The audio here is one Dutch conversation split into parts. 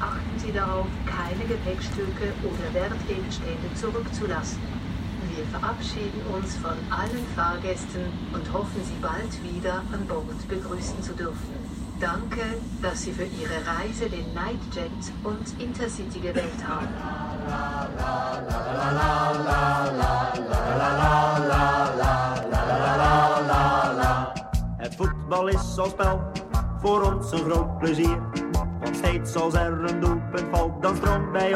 achten Sie darauf, keine Gepäckstücke oder Wertgegenstände zurückzulassen. Wir verabschieden uns von allen Fahrgästen und hoffen, Sie bald wieder an Bord begrüßen zu dürfen. Danke, dass Sie für Ihre Reise den Nightjet und Intercity gewählt haben. Het voetbal is als spel, voor ons een groot plezier. Bij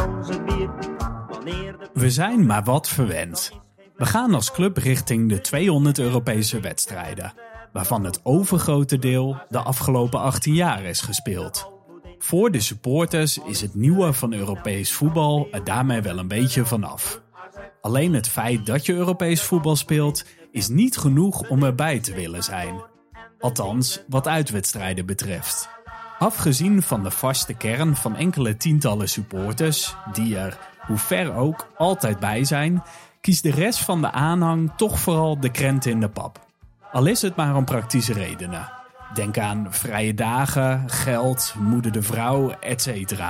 bier. We zijn maar wat verwend. We gaan als club richting de 200 Europese wedstrijden, waarvan het overgrote deel de afgelopen 18 jaar is gespeeld. Voor de supporters is het nieuwe van Europees voetbal er daarmee wel een beetje vanaf. Alleen het feit dat je Europees voetbal speelt is niet genoeg om erbij te willen zijn. Althans, wat uitwedstrijden betreft. Afgezien van de vaste kern van enkele tientallen supporters, die er, hoe ver ook, altijd bij zijn, kiest de rest van de aanhang toch vooral de krenten in de pap. Al is het maar om praktische redenen. Denk aan vrije dagen, geld, moeder de vrouw, etc.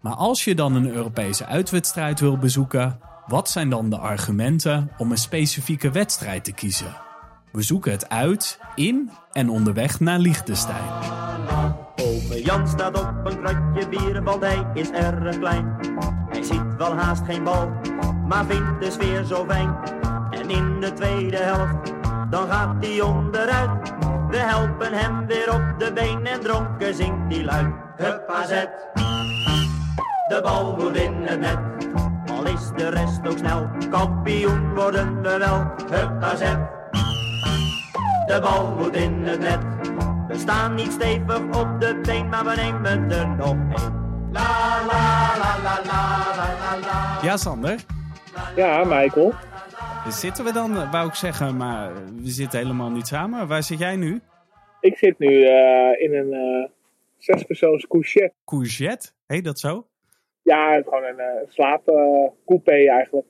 Maar als je dan een Europese uitwedstrijd wil bezoeken, wat zijn dan de argumenten om een specifieke wedstrijd te kiezen? We zoeken het uit in en onderweg naar Liechtenstein. Ome Jan staat op een kratje bier, want hij is erg klein. Hij ziet wel haast geen bal, maar vindt de sfeer zo fijn. En in de tweede helft, dan gaat hij onderuit. We helpen hem weer op de been en dronken zingt hij luid. Huppa zet, de bal moet in het net. Al is de rest ook snel, kampioen worden we wel. Huppa zet, de bal moet in het net. We staan niet stevig op de been, maar we nemen er nog één. La la la la la la la. Ja, Sander. Ja, Michael. Zitten we dan, wou ik zeggen, maar we zitten helemaal niet samen. Waar zit jij nu? Ik zit nu eh, in een eh zespersoons couchette. Courgette? Heet dat zo? Ja, gewoon een uh, slaapcoupé eigenlijk.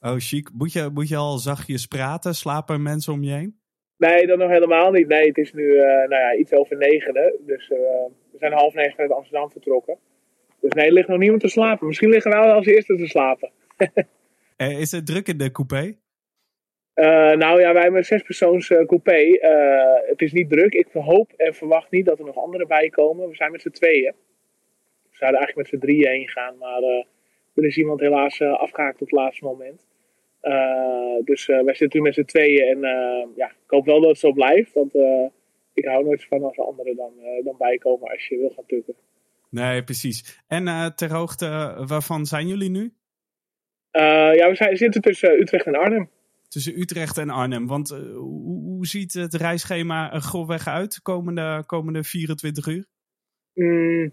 Oh, chic. Moet je, moet je al zachtjes praten? Slapen mensen om je heen? Nee, dat nog helemaal niet. Nee, het is nu eh, nou ja, iets over negenen. Dus eh, we zijn half negen uit Amsterdam vertrokken. Dus nee, er ligt nog niemand te slapen. Misschien liggen wij wel als eerste te slapen. Eh, is het druk in de coupé? Nou ja, wij hebben een zespersoons coupé. Het is niet druk. Ik hoop en verwacht niet dat er nog anderen bij komen. We zijn met z'n tweeën. We zouden eigenlijk met z'n drieën heen gaan, maar er is iemand helaas eh, afgehaakt op het laatste moment. Eh, dus eh, wij zitten nu met z'n tweeën en eh, ja, ik hoop wel dat het zo blijft. Want ik hou nooit van als er anderen dan, dan bijkomen als je wil gaan tukken. Nee, precies. En ter hoogte waarvan zijn jullie nu? Ja, we zijn, zitten tussen Utrecht en Arnhem. Tussen Utrecht en Arnhem. Want hoe, hoe ziet het reisschema er grofweg uit komende, komende 24 uur? Mm,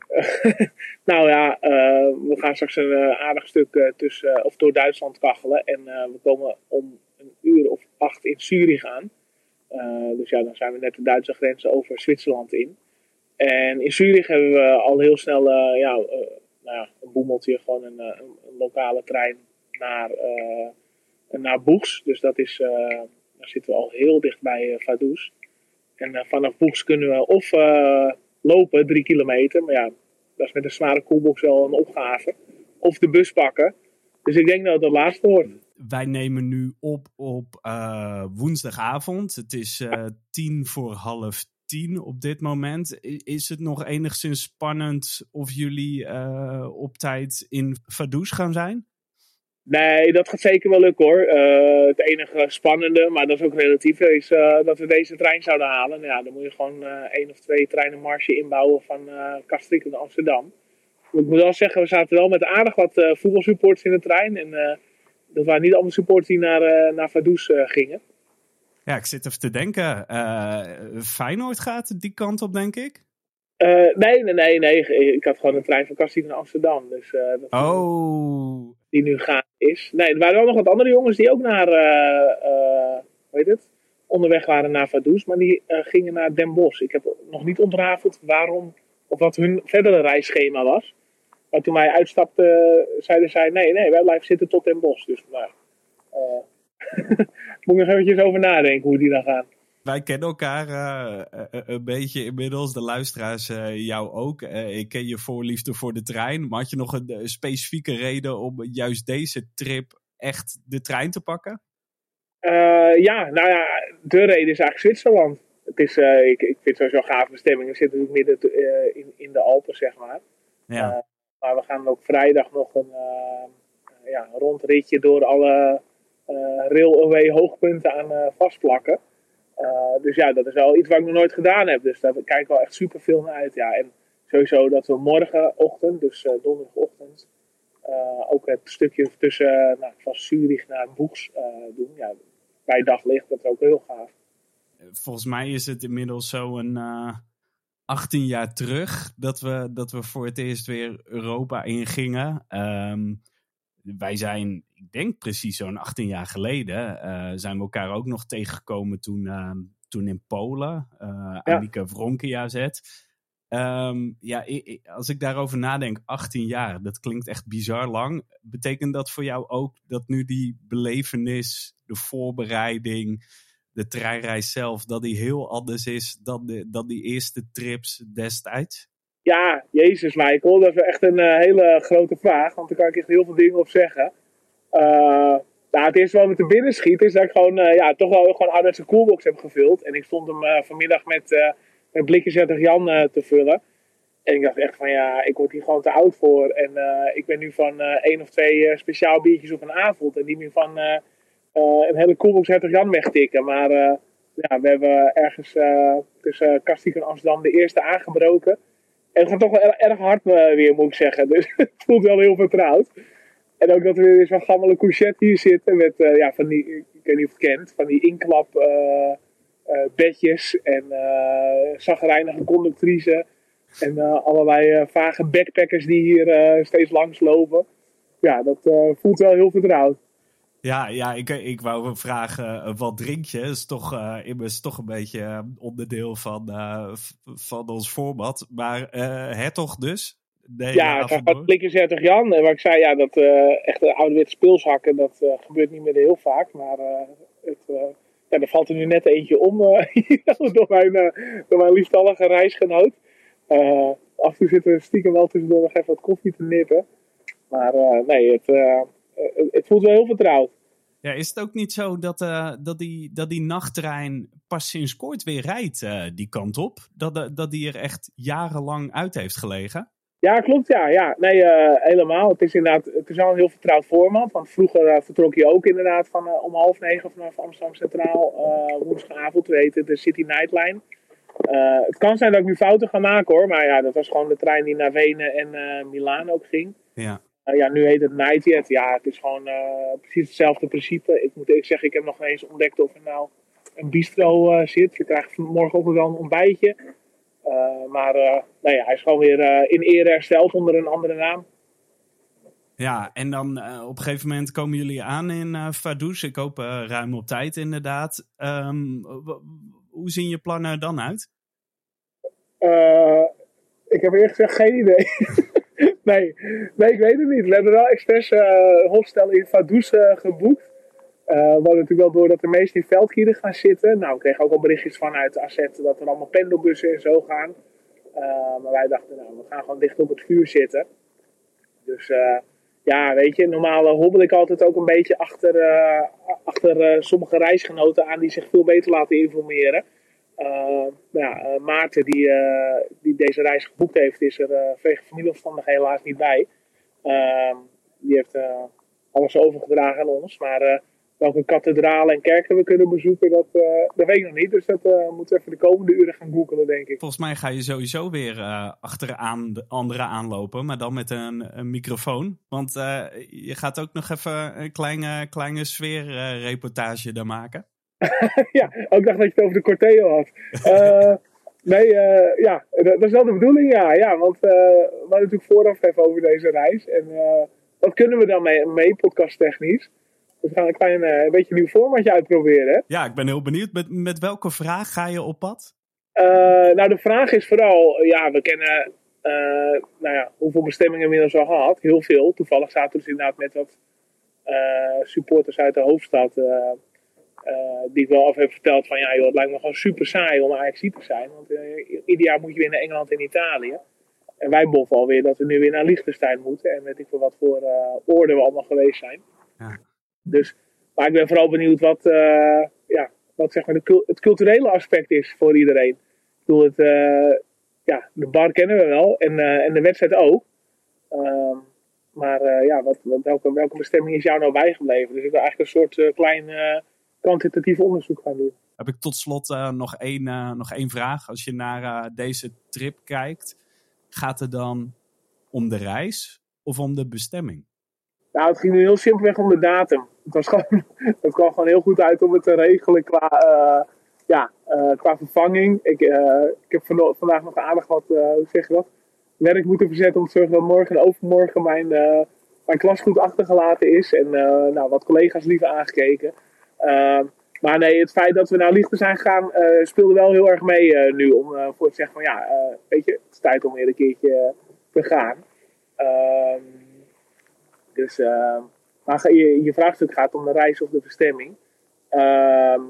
nou ja, eh, we gaan straks een eh, aardig stuk eh, tussen, of door Duitsland kachelen. En we komen om een uur of acht in Zurich aan. Dus ja, dan zijn we net de Duitse grens over Zwitserland in. En in Zurich hebben we al heel snel ja, nou ja, een boemeltje, gewoon een, een, lokale trein naar, eh naar Boegs. Dus dat is, daar zitten we al heel dicht bij uh, Vaduz. En vanaf Boegs kunnen we of lopen, drie kilometer. Maar ja, dat is met een zware koelbox wel een opgave. Of de bus pakken. Dus ik denk dat het het laatste wordt. Wij nemen nu op op eh, woensdagavond. Het is eh, tien voor half tien op dit moment. Is het nog enigszins spannend of jullie eh, op tijd in Vaduz gaan zijn? Nee, dat gaat zeker wel lukken hoor. Eh, het enige spannende, maar dat is ook relatief, is eh, dat we deze trein zouden halen. Nou ja, dan moet je gewoon eh één of twee treinen marge inbouwen van Kastriek naar Amsterdam. Ik moet wel zeggen, we zaten wel met aardig wat voetbalsupporters in de trein. En dat waren niet allemaal supporters die naar, naar Vaduz gingen. Ja, ik zit even te denken. Feyenoord gaat die kant op, denk ik. Nee, nee, nee, nee. Ik had gewoon een trein van Kastriek naar Amsterdam. Dus dat Oh, die nu gaan is. Nee, er waren wel nog wat andere jongens die ook naar, eh, hoe heet het, onderweg waren naar Vaduz, maar die eh, gingen naar Den Bosch. Ik heb nog niet ontrafeld waarom, of wat hun verdere reisschema was. Maar toen wij uitstapten, zeiden zij, nee, nee, wij blijven zitten tot Den Bosch. Dus, nou, moet ik nog eventjes over nadenken hoe die dan gaan. Wij kennen elkaar uh, een beetje inmiddels, de luisteraars uh, jou ook. ik ken je voorliefde voor de trein. Maar had je nog een specifieke reden om juist deze trip echt de trein te pakken? ja, nou ja, de reden is eigenlijk Zwitserland. Het is, ik, ik vind het sowieso een gave bestemming. We zitten natuurlijk midden in, in de Alpen, zeg maar. Ja. maar we gaan ook vrijdag nog een, ja, rondritje door alle railway hoogpunten aan vastplakken. Uh, dus ja, dat is wel iets wat ik nog nooit gedaan heb. Dus daar kijk ik wel echt super veel naar uit. Ja. En sowieso dat we morgenochtend, dus uh, donderdagochtend, uh, ook het stukje tussen nou, van Zurich naar Boeks doen. Ja, bij daglicht, dat is ook heel gaaf. Volgens mij is het inmiddels zo een 18 jaar terug dat we, dat we voor het eerst weer Europa ingingen. Um, wij zijn, ik denk precies zo'n 18 jaar geleden, uh, zijn we elkaar ook nog tegengekomen toen, uh, toen in Polen. Uh, Annika Vronkia zet. Um, ja, als ik daarover nadenk, 18 jaar, dat klinkt echt bizar lang. Betekent dat voor jou ook dat nu die belevenis, de voorbereiding, de treinreis zelf, dat die heel anders is dan, de, dan die eerste trips destijds? Ja, Jezus Michael, dat is echt een uh, hele grote vraag, want daar kan ik echt heel veel dingen op zeggen. Uh, nou, het eerste wat me te binnen schiet is dat ik gewoon, uh, ja, toch wel gewoon uit zijn coolbox heb gevuld. En ik stond hem vanmiddag met, met blikjes 30 Jan te vullen. En ik dacht echt van ja, ik word hier gewoon te oud voor. En ik ben nu van één of twee speciaal biertjes op een avond. En niet meer van een hele coolbox 30 Jan wegtikken. Maar ja, we hebben ergens tussen Kastiek en Amsterdam de eerste aangebroken. Het gaat toch wel erg hard uh, weer, moet ik zeggen. Dus het voelt wel heel vertrouwd. En ook dat we weer zo'n gammele couchette hier zitten met, uh, ja, van die, ik weet niet of het kent, van die inklap uh, bedjes en zagrijnige conductrice. En allerlei vage backpackers die hier steeds langs lopen. Ja, dat voelt wel heel vertrouwd. Ja, ja ik, ik wou vragen, eh, wat drink je? is toch, uh, immers toch een beetje eh, onderdeel van, uh, van ons format. Maar uh, toch dus? Nee, ja, ik ga blikken 30 Jan. En waar ik zei, ja, dat echt de ouderwetse speelshakken, dat gebeurt niet meer heel vaak. Maar het, ja, er valt er nu net eentje om door, mijn, door mijn liefstallige reisgenoot. af en toe zitten we stiekem wel tussendoor nog even wat koffie te nippen. Maar nee, het eh, het voelt wel heel vertrouwd. Ja, is het ook niet zo dat, uh, dat, die, dat die nachttrein pas sinds kort weer rijdt uh, die kant op? Dat, dat die er echt jarenlang uit heeft gelegen? Ja, klopt. Ja, ja. Nee, helemaal. Het is inderdaad het is al een heel vertrouwd format. Want vroeger vertrok je ook inderdaad van, om half negen vanaf Amsterdam Centraal. woensdagavond, weten de City Nightline. het kan zijn dat ik nu fouten ga maken hoor. Maar ja, dat was gewoon de trein die naar Wenen en Milaan ook ging. Ja. Uh, ja, nu heet het Nightjet. Ja, het is gewoon uh, precies hetzelfde principe. Ik moet eerlijk zeggen, ik heb nog eens ontdekt of er nou een bistro uh, zit. Je krijgt morgenochtend wel een ontbijtje. maar nou ja, hij is gewoon weer in ere hersteld onder een andere naam. Ja, en dan op een gegeven moment komen jullie aan in uh, Vaduz. Ik hoop ruim op tijd inderdaad. Um, hoe zien je plannen dan uit? ik heb eerlijk gezegd geen idee. nee, nee, ik weet het niet. We hebben wel expres uh, hostel in Vaduz uh, geboekt. Uh, we hadden natuurlijk wel door dat de meesten in veldkieren gaan zitten. Nou, we kregen ook al berichtjes vanuit de AZ dat er allemaal pendelbussen en zo gaan. maar wij dachten, nou, we gaan gewoon dicht op het vuur zitten. Dus ja, weet je, normaal hobbel ik altijd ook een beetje achter, achter sommige reisgenoten aan die zich veel beter laten informeren. Uh, ja, uh, Maarten, die, uh, die deze reis geboekt heeft, is er vanwege familieomstandigheden helaas niet bij. Ehm, die heeft alles overgedragen aan ons. Maar welke kathedralen en kerken we kunnen bezoeken, dat, weet ik nog niet. Dus dat moeten we even de komende uren gaan googelen, denk ik. Volgens mij ga je sowieso weer achteraan de anderen aanlopen, maar dan met een, een microfoon. Want je gaat ook nog even een kleine, kleine sfeerreportage daar maken. ja, ook dacht dat je het over de Corteo had. Uh, nee, uh, ja, dat, is wel de bedoeling, ja. ja want uh, we hadden natuurlijk vooraf even over deze reis. En wat kunnen we dan mee, mee podcasttechnisch? Dus we gaan een klein een beetje een nieuw formatje uitproberen. Ja, ik ben heel benieuwd. Met, met welke vraag ga je op pad? nou, de vraag is vooral, ja, we kennen, nou ja, hoeveel bestemmingen we inmiddels al gehad? Heel veel. Toevallig zaten we dus inderdaad met wat supporters uit de hoofdstad die ik wel af heb verteld van ja joh, het lijkt me gewoon super saai om Ajax te zijn. Want ieder jaar moet je weer naar Engeland en Italië. En wij boffen alweer dat we nu weer naar Liechtenstein moeten. En weet ik veel wat voor oorden we allemaal geweest zijn. Ja. Dus, maar ik ben vooral benieuwd wat, ja, wat zeg maar de, het culturele aspect is voor iedereen. Ik bedoel, het, ja, de bar kennen we wel en, en de wedstrijd ook. Ehm, maar uh, ja, wat, welke, welke bestemming is jou nou bijgebleven? Dus ik wil eigenlijk een soort klein kwantitatief onderzoek gaan doen. Heb ik tot slot nog, één, nog één vraag. Als je naar deze trip kijkt, gaat het dan om de reis of om de bestemming? Nou, het ging nu heel simpelweg om de datum. Het, was gewoon, het kwam gewoon heel goed uit om het te regelen qua, ja, qua vervanging. Ik, ik heb vandaag nog aardig wat, hoe zeg je dat? werk moeten verzetten om te zorgen dat morgen en overmorgen mijn, uh, mijn klas goed achtergelaten is. En uh, nou, wat collega's liever aangekeken. Uh, maar nee, het feit dat we naar Lichten zijn gegaan speelde wel heel erg mee nu. Om voor te zeggen van ja, weet je, het is tijd om weer een keertje te gaan. Ehm, dus, maar je, je vraagstuk gaat om de reis of de bestemming. Ehm,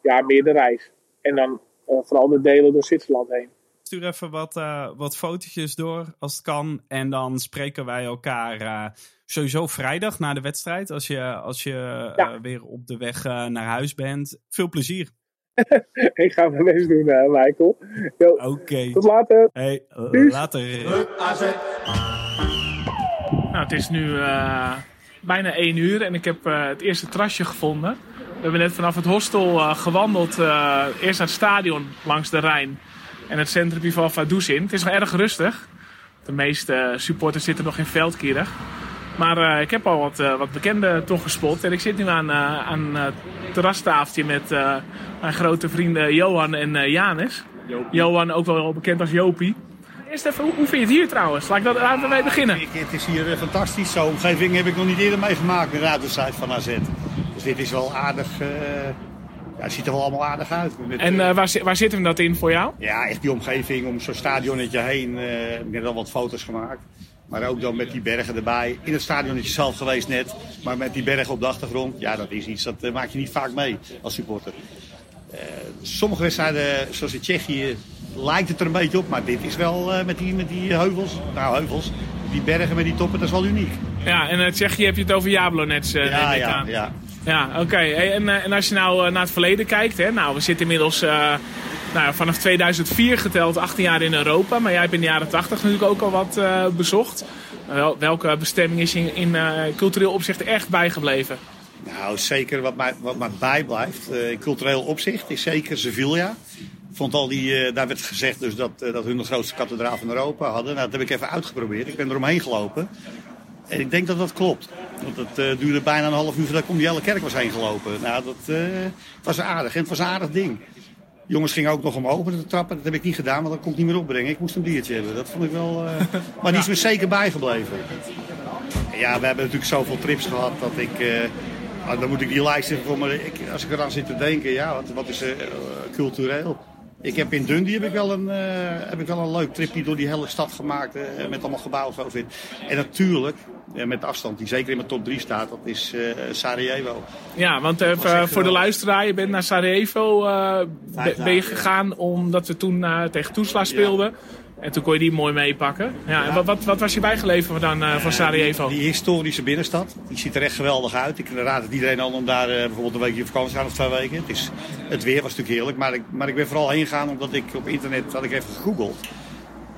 ja, meer de reis. En dan vooral de delen door Zwitserland heen stuur even wat, uh, wat fotootjes door als het kan. En dan spreken wij elkaar uh, sowieso vrijdag na de wedstrijd. Als je, als je uh, weer op de weg naar huis bent. Veel plezier. ik ga mijn best doen, Michael. Oké. Okay. Tot later. Hey, later. Nou, het is nu bijna één uur en ik heb het eerste trasje gevonden. We hebben net vanaf het hostel gewandeld. eerst naar het stadion langs de Rijn en het centrum van Vaduz in. Het is nog erg rustig. De meeste supporters zitten nog in veldkierig. Maar uh, ik heb al wat, uh, wat bekenden toch gespot. En ik zit nu aan, uh, aan het terrastafeltje met mijn grote vrienden Johan en Janis. Johan ook wel bekend als Jopie. Eerst even, hoe, hoe, vind je het hier trouwens? Laat ik dat laten mee beginnen. Het is hier fantastisch. Zo'n omgeving heb ik nog niet eerder meegemaakt de uitwedstrijd van AZ. Dus dit is wel aardig ja, het ziet er wel allemaal aardig uit. en uh, waar, waar zit hem dat in voor jou? Ja, echt die omgeving om zo'n stadionnetje heen. Uh, ik heb al wat foto's gemaakt. Maar ook dan met die bergen erbij. In het stadionnetje zelf geweest net. Maar met die bergen op de achtergrond. Ja, dat is iets dat uh, maak je niet vaak mee als supporter. sommige wedstrijden, zoals in Tsjechië, lijkt het er een beetje op. Maar dit is wel met, die, met die heuvels. Nou, heuvels. Die bergen met die toppen, dat is wel uniek. Ja, en in Tsjechië heb je het over Jablonets, ja, ja, ja. Ja, oké. En, eh, en als je nou eh, naar het verleden kijkt, hè, nou, we zitten inmiddels uh, nou, vanaf 2004 geteld 18 jaar in Europa. Maar jij hebt in de jaren 80 natuurlijk ook al wat bezocht. Wel, welke bestemming is in, in cultureel opzicht echt bijgebleven? Nou, zeker wat mij, wat mij bijblijft in cultureel opzicht is zeker Sevilla. Vond al die, daar werd gezegd dus dat, dat hun de grootste kathedraal van Europa hadden. Nou, dat heb ik even uitgeprobeerd. Ik ben er omheen gelopen. En ik denk dat dat klopt. Want het uh, duurde bijna een half uur voordat ik om die hele kerk was heen gelopen. Nou, dat uh, was aardig. En het was een aardig ding. Jongens gingen ook nog omhoog met de trappen. Dat heb ik niet gedaan, want dat kon ik niet meer opbrengen. Ik moest een biertje hebben. Dat vond ik wel... Uh... Maar die is me zeker bijgebleven. Ja, we hebben natuurlijk zoveel trips gehad dat ik... Nou, dan moet ik die lijst even voor me... Ik, als ik eraan zit te denken, ja, wat, wat is cultureel? Ik heb in Dundee heb ik wel een, uh, heb ik wel een leuk tripje door die hele stad gemaakt. Uh, met allemaal gebouwen zo in. En natuurlijk, met de afstand die zeker in mijn top 3 staat, dat is Sarajevo. Ja, want voor de luisteraar, je bent naar Sarajevo ben je gegaan omdat we toen tegen Toesla speelden. En toen kon je die mooi meepakken. Ja, En wat, wat, wat, was je bijgeleverd dan uh, van Sarajevo? Die, die, historische binnenstad. Die ziet er echt geweldig uit. Ik raad het iedereen aan om daar uh, bijvoorbeeld een weekje op vakantie te gaan of twee weken. Het, is, het weer was natuurlijk heerlijk. Maar ik, maar ik ben vooral heen gegaan omdat ik op internet had ik even gegoogeld.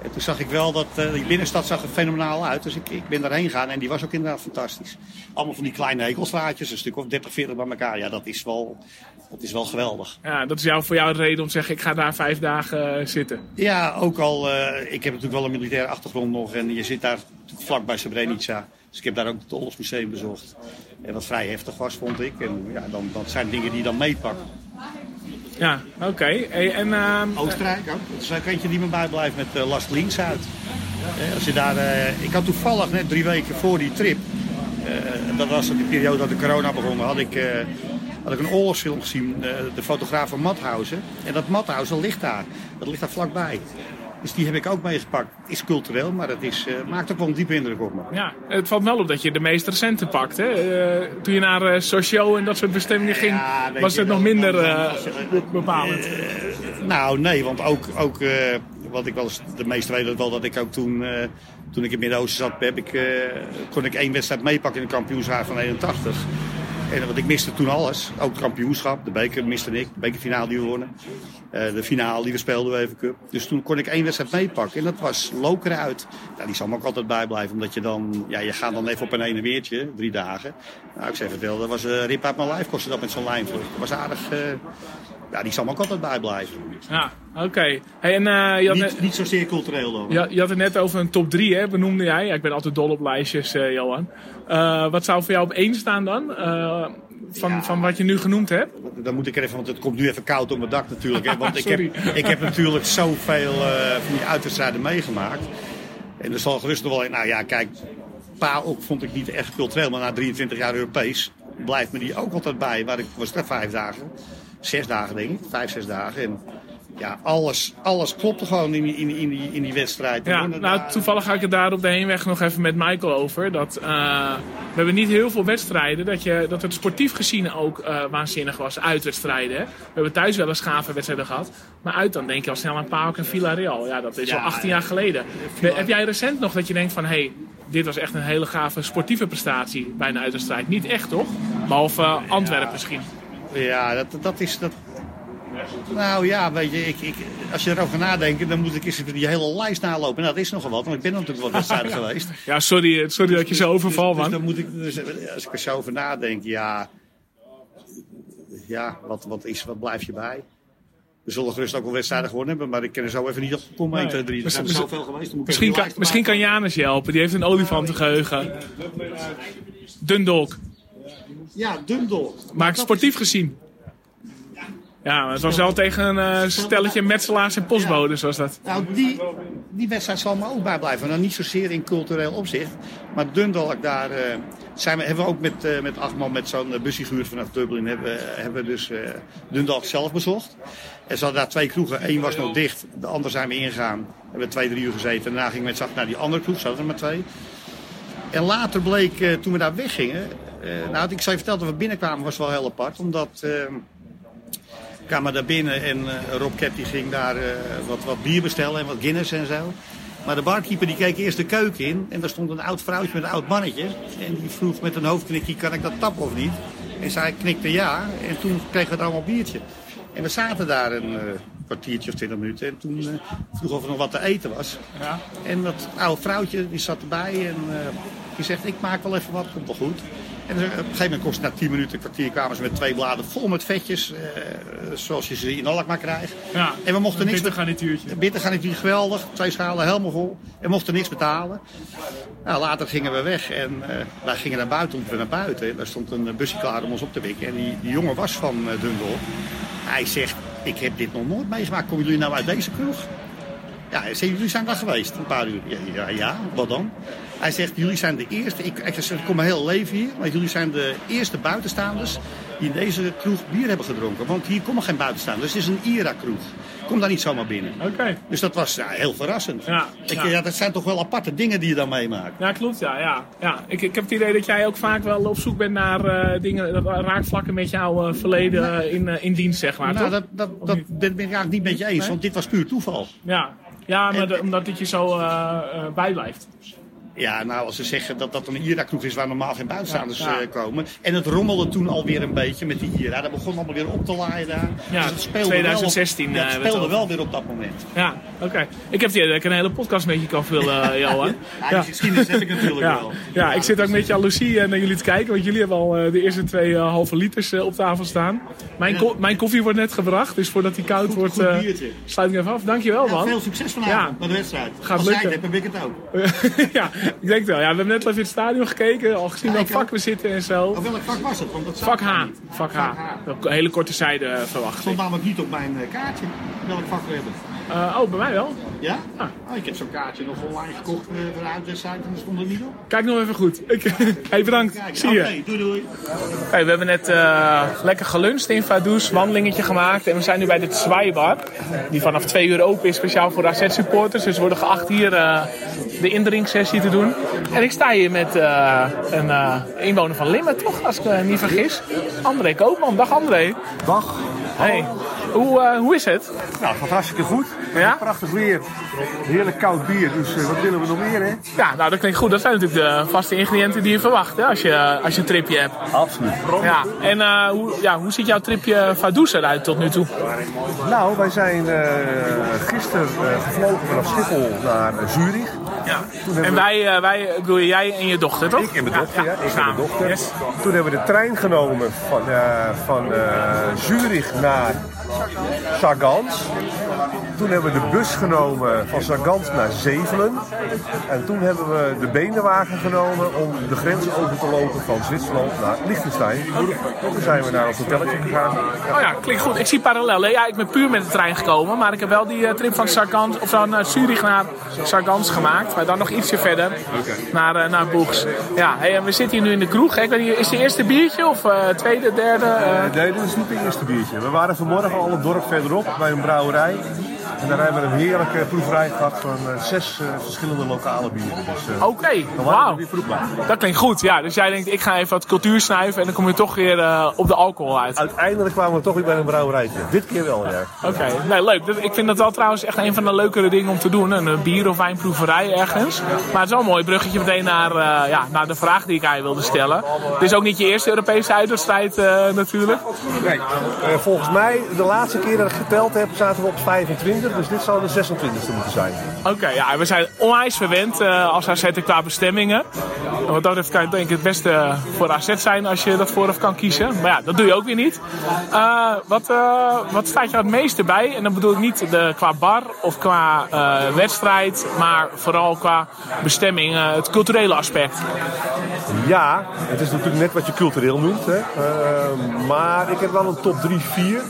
En toen zag ik wel dat uh, die binnenstad zag er fenomenaal uit. Dus ik, ik ben daarheen gegaan en die was ook inderdaad fantastisch. Allemaal van die kleine hekelstraatjes, een stuk of 30, 40 bij elkaar. Ja, dat is wel, dat is wel geweldig. Ja, dat is jou, voor jou de reden om te zeggen, ik ga daar vijf dagen uh, zitten. Ja, ook al, uh, ik heb natuurlijk wel een militaire achtergrond nog. En je zit daar vlak bij Srebrenica. Dus ik heb daar ook het Oorlogsmuseum bezocht. En wat vrij heftig was, vond ik. En ja, dan, dat zijn dingen die je dan meepakken. Ja, oké. Okay. en, uh, Oostenrijk ook. Dat is ook eentje die me bijblijft met uh, Last Links uit. Uh, als je daar, uh, ik had toevallig net drie weken voor die trip, dat was de periode dat de corona begon, had ik, had ik een oorlogsfilm gezien, de fotograaf van Mathausen. En dat Mathausen ligt daar. Dat ligt daar vlakbij. Dus die heb ik ook meegepakt. Is cultureel, maar het is, eh, maakt ook wel een diepe indruk op me. Ja, het valt wel op dat je de meest recente pakt. Hè? Eh, toen je naar eh Sochaux en dat soort bestemmingen ging, Ja, was het nog minder be- bepalend. Nou, nee, want ook, ook wat ik wel eens, de meeste weten wel dat ik ook toen, toen ik in Midden-Oosten zat, heb ik, kon ik één wedstrijd meepakken in de kampioensjaar van 81. En want ik miste toen alles. Ook het kampioenschap, de beker miste ik, de bekerfinale die we wonnen. Eh, de finale die we speelden, de UEFA Cup. Dus toen kon ik één wedstrijd meepakken. En dat was Lokeren uit. Die zal me ook altijd bijblijven. Omdat je dan, ja, je gaat dan even op een ene weertje, drie dagen. Nou, ik zeg het wel, dat was een rip uit mijn lijf kostte dat met zo'n lijnvlucht. Dat was aardig, eh, ja, die zal me ook altijd bijblijven. Ja, oké. Hey, en eh, je, had net, Niet, niet zozeer cultureel dan. je, je had het net over een top 3, hè, benoemde jij. Ja, ik ben altijd dol op lijstjes, eh, Johan. Eh, wat zou voor jou op één staan dan? Van, Ja. van wat je nu genoemd hebt? Dan moet ik er even, want het komt nu even koud op mijn dak natuurlijk. Hè, want ik heb, ik heb natuurlijk zoveel van die uitwedstrijden meegemaakt. En er zal gerust nog wel in. Nou ja, kijk, Pa ook vond ik niet echt cultureel, maar na 23 jaar Europees blijft me die ook altijd bij. Waar ik was dat vijf dagen, zes dagen denk ik, vijf, zes dagen. En ja, alles, alles klopte gewoon in die, in, die- in die, in die wedstrijd. Ja, nou, daar- toevallig ga ik het daar op de heenweg nog even met Michael over. Dat, eh, we hebben niet heel veel wedstrijden. Dat, je, dat het sportief gezien ook eh, waanzinnig was. Uitwedstrijden. We hebben thuis wel eens gave wedstrijden gehad. Maar uit dan denk je al snel aan PAOK en Villarreal. Ja, dat is Ja, al 18 ja. jaar geleden. Heb jij recent nog dat je denkt van... Hey, dit was echt een hele gave sportieve prestatie bij een uitwedstrijd. Niet echt, toch? Behalve eh, Antwerpen misschien. Ja, dat, dat is. Dat... Nou ja, weet je, ik, ik, als je erover nadenkt, dan moet ik eens die hele lijst nalopen. En dat is nogal wat, want ik ben natuurlijk wel wedstrijden geweest. Ja, sorry, sorry dat je zo overval, dus, dus man. dan moet ik, dus, als ik er zo over nadenk, ja. Ja, wat, wat, is, wat blijf je bij? We zullen gerust ook wel wedstrijden gewonnen hebben, maar ik ken er zo even niet op komen. 1, 2, 3. Er zijn Misschien- zoveel geweest. moet Misschien kan, misschien kan. Janus je helpen. Die heeft een olifantengeheugen. Dundalk. Ja, Dundalk. Maar sportief gezien. Ja, maar het was wel tegen een eh, stelletje metselaars en postbodes was dat. Nou, die, die wedstrijd zal me ook bijblijven. Nou, niet zozeer in cultureel opzicht. Maar Dundalk, daar eh, zijn we, hebben we ook met, eh, met acht man met zo'n busfiguur vanaf Dublin... hebben, hebben we dus Dundalk zelf bezocht. En ze hadden daar twee kroegen. Eén was nog dicht, de andere zijn we ingegaan. Hebben we twee, drie uur gezeten. En daarna gingen we met z'n acht naar die andere kroeg. Zaten er maar twee. En later bleek, toen we daar weggingen... eh, nou, ik zou je vertellen dat we binnenkwamen was wel heel apart. Omdat... eh, kwamen daar binnen en eh, Rob Kep die ging daar eh, wat, wat bier bestellen en wat Guinness en zo. Maar de barkeeper die keek eerst de keuken in en daar stond een oud vrouwtje met een oud mannetje. En die vroeg met een hoofdknikje, kan ik dat tappen of niet? En zij knikte ja en toen kregen we er allemaal biertje. En we zaten daar een kwartiertje of twintig minuten en toen eh, vroeg of er nog wat te eten was. Ja. En dat oude vrouwtje die zat erbij en eh, die zegt ik maak wel even wat, komt wel goed. En op een gegeven moment kost het na 10 minuten, een kwartier kwamen ze met twee bladen vol met vetjes. eh, zoals je ze in Alkmaar krijgt. Ja, En we mochten niks geweldig. Twee schalen helemaal vol. En mochten niks betalen. Nou, later gingen we weg en eh, wij gingen naar buiten, we naar buiten. En daar stond een eh, busje klaar om ons op te wikken. En die, die jongen was van uh, Dundel. Hij zegt, ik heb dit nog nooit meegemaakt. Komen jullie nou uit deze kroeg? Ja, zegt, jullie zijn daar geweest, een paar uur. Ja, ja, ja, wat dan? Hij zegt, jullie zijn de eerste, ik, ik, zeg, ik kom mijn hele leven hier, maar jullie zijn de eerste buitenstaanders die in deze kroeg bier hebben gedronken. Want hier komen geen buitenstaanders, het is een IRA-kroeg. Kom daar niet zomaar binnen. Oké. Dus dat was ja, heel verrassend. Ja, ik, ja. ja. dat zijn toch wel aparte dingen die je dan meemaakt. Ja, klopt. Ja, ja. ja. Ik, ik heb het idee dat jij ook vaak wel op zoek bent naar eh, dingen, dat raakvlakken met jouw eh, verleden eh, in, in dienst, zeg maar. nou, toch? dat, dat, dat ben ik eigenlijk niet met je eens, Nee? want dit was puur toeval. Ja, ja maar En- de- omdat het je zo bijblijft. Ja, nou, als ze zeggen dat dat een IRA-kroeg is waar normaal geen buitenstaanders Ja, ja. eh, komen. En het rommelde toen alweer een beetje met die IRA. Dat begon allemaal weer op te laaien daar. Ja, dus het speelde 2016, wel, op- ja, eh, speelde wel weer op dat moment. Ja, oké. Ik heb dat ik een hele podcast met je kan vullen, eh, Johan. Ja, die geschiedenis heb ik natuurlijk wel. ja, ik zit ook met jaloezie eh, naar jullie te kijken, want jullie hebben al eh, de eerste twee eh, halve liters eh, op tafel staan. Mijn, ko- mijn koffie wordt net gebracht, dus voordat die koud wordt, goed eh, sluit ik even af. Dankjewel, man. veel succes vanavond bij de wedstrijd. Gaat Als jij lukken. het hebt, heb ik het ook. ja, ik denk wel. Ja, we hebben net even in het stadion gekeken, al gezien welk ik vak we zitten en zo. Of welk vak was het? Want dat Vak ik H. Vak H. Een hele korte zijde eh, verwacht. stond namelijk niet op mijn eh, kaartje welk vak we hebben. Eh, oh, bij mij wel. Ja? Ah. Oh, ik heb zo'n kaartje nog online gekocht eh, voor de uitwedstrijd en er stond er niet op. Kijk nog even goed. Ik, hey, bedankt. Kijk, Zie je. oké, doei doei. Hey, we hebben net eh, lekker geluncht in Vaduz, wandelingetje gemaakt. En we zijn nu bij de Zwaaibar. Die vanaf twee uur open is, speciaal voor AZ-supporters. Dus we worden geacht hier eh, de indrinksessie te doen. En ik sta hier met eh, een eh, inwoner van Limmen, toch? Als ik me niet vergis. André Koopman. Dag André. Dag. Hey. Hoe, eh, hoe is het? Nou, het gaat hartstikke goed. Ja? Prachtig weer. Heerlijk koud bier. Dus eh, wat willen we nog meer, hè? Ja, nou dat klinkt goed. Dat zijn natuurlijk de vaste ingrediënten die je verwacht hè, als, je, als je een tripje hebt. Absoluut. Ja, en eh, hoe, ja, hoe ziet jouw tripje Vaduz eruit tot nu toe? Nou, wij zijn gisteren gevlogen vanaf Schiphol naar Zurich. Ja. En wij, wij, bedoel jij en je dochter, toch? Ik en mijn dochter, ja. Ik en mijn dochter. Yes. Toen hebben we de trein genomen van, van Zurich naar Sargans. Toen hebben we de bus genomen van Sargans naar Zevelen. En toen hebben we de beenwagen genomen om de grens over te lopen van Zwitserland naar Liechtenstein. Toen zijn we naar ons hotelletje gegaan. Oh ja, klinkt goed. Ik zie parallellen. Ja, ik ben puur met de trein gekomen, maar ik heb wel die eh, trip van, Sargans, of van eh, Zurich naar Sargans gemaakt. Maar dan nog ietsje verder naar, eh, naar Boegs. Ja, hey, en we zitten hier nu in de kroeg. hè. Ik weet niet, is het eerste biertje of eh, tweede, derde? nee, dit is niet het eerste biertje. We waren vanmorgen al een dorp verderop bij een brouwerij. En daar hebben we een heerlijke proeverij gehad van eh, zes eh, verschillende lokale bieren. Dus, eh, Oké, wauw. bij. Dat klinkt goed, ja. Dus jij denkt, ik ga even wat cultuur snuiven en dan kom je toch weer op de alcohol uit. Uiteindelijk kwamen we toch weer bij een brouwerijtje. Dit keer wel, ja. Oké, nee, leuk. Ik vind dat wel trouwens echt een van de leukere dingen om te doen. Een bier- of wijnproeverij ergens. Maar het is wel een mooi bruggetje meteen naar, ja, naar de vraag die ik aan je wilde stellen. Dit is ook niet je eerste Europese uitwedstrijd natuurlijk. Nee, volgens mij, de laatste keer dat ik geteld heb, zaten we op 25. Dus dit zou de 26e moeten zijn. Oké, ja, we zijn onwijs verwend eh, als AZ qua bestemmingen. En wat dat betreft kan het denk ik het beste voor AZ zijn als je dat vooraf kan kiezen. Maar ja, dat doe je ook weer niet. Eh, wat, eh, wat staat je het meeste bij? En dan bedoel ik niet de, qua bar of qua eh, wedstrijd, maar vooral qua bestemming, eh, het culturele aspect. Ja, het is natuurlijk net wat je cultureel noemt. Hè. Eh, maar ik heb wel een top 3, 4.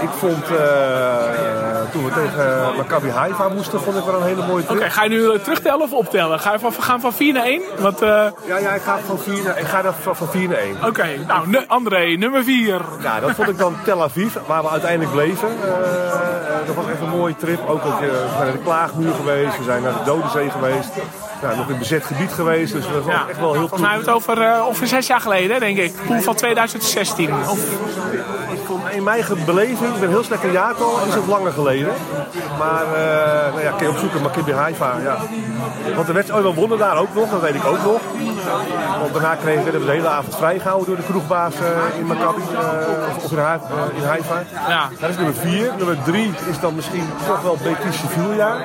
Ik vond, eh, toen we tegen Maccabi Haifa moesten, vond ik wel een hele mooie Oké, trip. ga je nu eh, terugtellen of optellen? Ga je van, gaan van 4 naar 1? Want, eh, Ja, ja, ik ga van 4 naar, ik ga van, van 4 naar 1. Oké, nou, André, nummer 4. Ja, dat vond ik dan Tel Aviv, waar we uiteindelijk bleven. Dat was echt een mooie trip. Ook, eh, we zijn naar de Klaagmuur geweest, we zijn naar de Dodenzee geweest. Nou, nog in bezet gebied geweest, dus dat was Ja, echt wel heel volgens mij hebben we het over ongeveer zes jaar geleden, denk ik. Poel van 2016. Of, In mijn beleving, ik ben heel slecht in jaartal, is het langer geleden. Maar eh nou ja, kun je opzoeken, Maccabi Haifa, ja. Want de wedstrijd, oh, we wonnen daar ook nog, dat weet ik ook nog. Want daarna kregen we de hele avond vrijgehouden door de kroegbaas eh, in Maccabi, eh, of, in, Ha- in Haifa. ja. Dat is nummer vier. Nummer drie is dan misschien toch wel Betis Sevilla.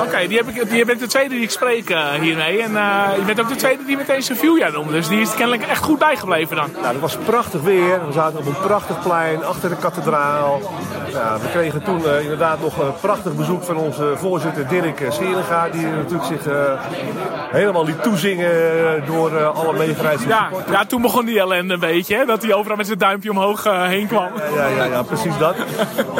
Oké, die heb ik, die bent de tweede die ik spreek hiermee. En je bent ook de tweede die meteen Sevilla noemde. Dus die is kennelijk echt goed bijgebleven dan. Nou, dat was prachtig weer. We zaten op een prachtig plein achter de kathedraal. Ja, we kregen toen eh, inderdaad nog een prachtig bezoek van onze voorzitter Dirk eh, Seringa. Die natuurlijk zich eh, helemaal liet toezingen door eh, alle meegereisde Ja, ja, toen begon die ellende een beetje. Hè, dat hij overal met zijn duimpje omhoog eh, heen kwam. Ja, ja, ja, precies dat.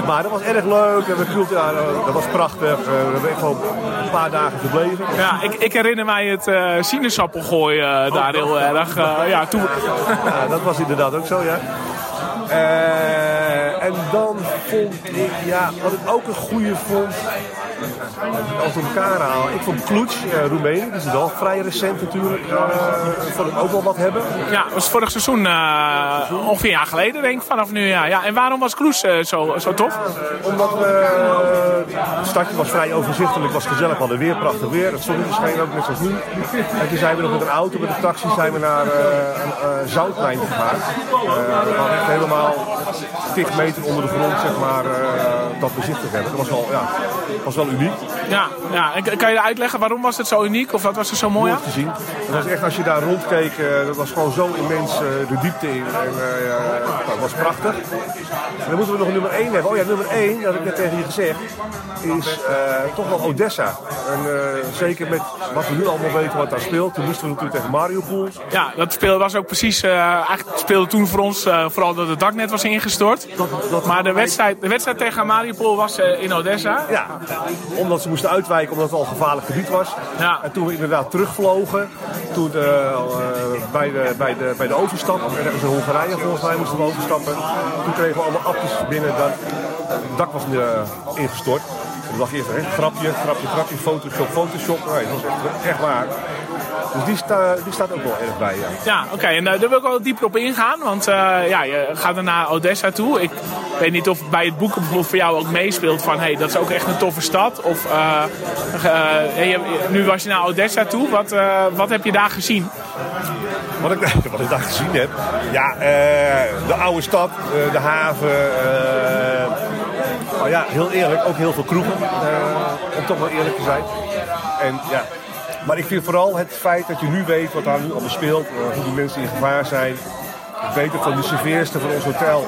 Maar dat was erg leuk. En we voelden, ja, dat was prachtig. Eh, we hebben echt wel een paar dagen gebleven. Ja, ik, ik herinner mij het eh sinaasappelgooi eh, daar heel erg. eh, ja, toen, Ja, dat was inderdaad ook zo, ja. Eh, en dan vond ik, ja, wat ik ook een goede vond, als we elkaar halen. Ik vond Cluj, eh Roemenië, die is wel vrij recent natuurlijk, eh, vond ik ook wel wat hebben. ja, dat was vorig seizoen eh, ongeveer een jaar geleden, denk ik, vanaf nu. Ja. Ja, en waarom was eh, zo, zo tof? Omdat we, het stadje was vrij overzichtelijk, was gezellig, we hadden weer prachtig weer. Het zonnetje scheen ook net zoals nu. En toen zijn we nog met een auto, met een taxi, zijn we naar een zoutmijn gegaan. We hadden echt helemaal 10 meter onder de grond, zeg maar, dat bezichtigd hebben. Dat was wel, ja, was wel uniek. Ja, ja. En kan je uitleggen waarom was het zo uniek? Of wat was er zo mooi aan? te zien. Het was echt, als je daar rondkeek, eh, dat was gewoon zo immens eh, de diepte in. En, eh, ja, dat was prachtig. En dan moeten we nog nummer 1 hebben. Oh ja, nummer 1, dat heb ik net tegen je gezegd, is toch wel Odessa. En zeker met wat we nu allemaal weten wat daar speelt. Toen moesten we natuurlijk tegen Mariupol. Ja, dat speel was ook precies. eigenlijk speelde toen voor ons vooral dat het dak net was ingestort. Maar de wedstrijd, de wedstrijd tegen Mariupol was in Odessa. Ja, omdat ze moesten uitwijken omdat het al gevaarlijk gebied was. Ja. En toen we inderdaad terugvlogen, toen eh, eh, bij, de, bij, de, bij de overstap, ergens in Hongarije volgens mij moesten we overstappen. Toen kregen we allemaal appjes binnen, dat, het dak was eh, ingestort. En toen dacht eerst, hè, grapje, grapje, grapje, Photoshop, Photoshop. Nee, dat was echt, echt waar. Dus die, sta, die staat ook wel erg bij, ja. Ja, oké. En eh, daar wil ik wel dieper op ingaan. Want eh, ja, je gaat er naar Odessa toe. Ik weet niet of bij het bijvoorbeeld voor jou ook meespeelt van... hey, dat is ook echt een toffe stad. Of eh, eh, nu was je naar Odessa toe. Wat, wat heb je daar gezien? Wat ik, wat ik daar gezien heb. Ja, de oude stad, de haven. nou ja, heel eerlijk, ook heel veel kroegen. om toch wel eerlijk te zijn. En ja. Maar ik vind vooral het feit dat je nu weet wat daar nu allemaal speelt. eh, hoe die mensen in gevaar zijn. Ik weet het van de serveerster van ons hotel.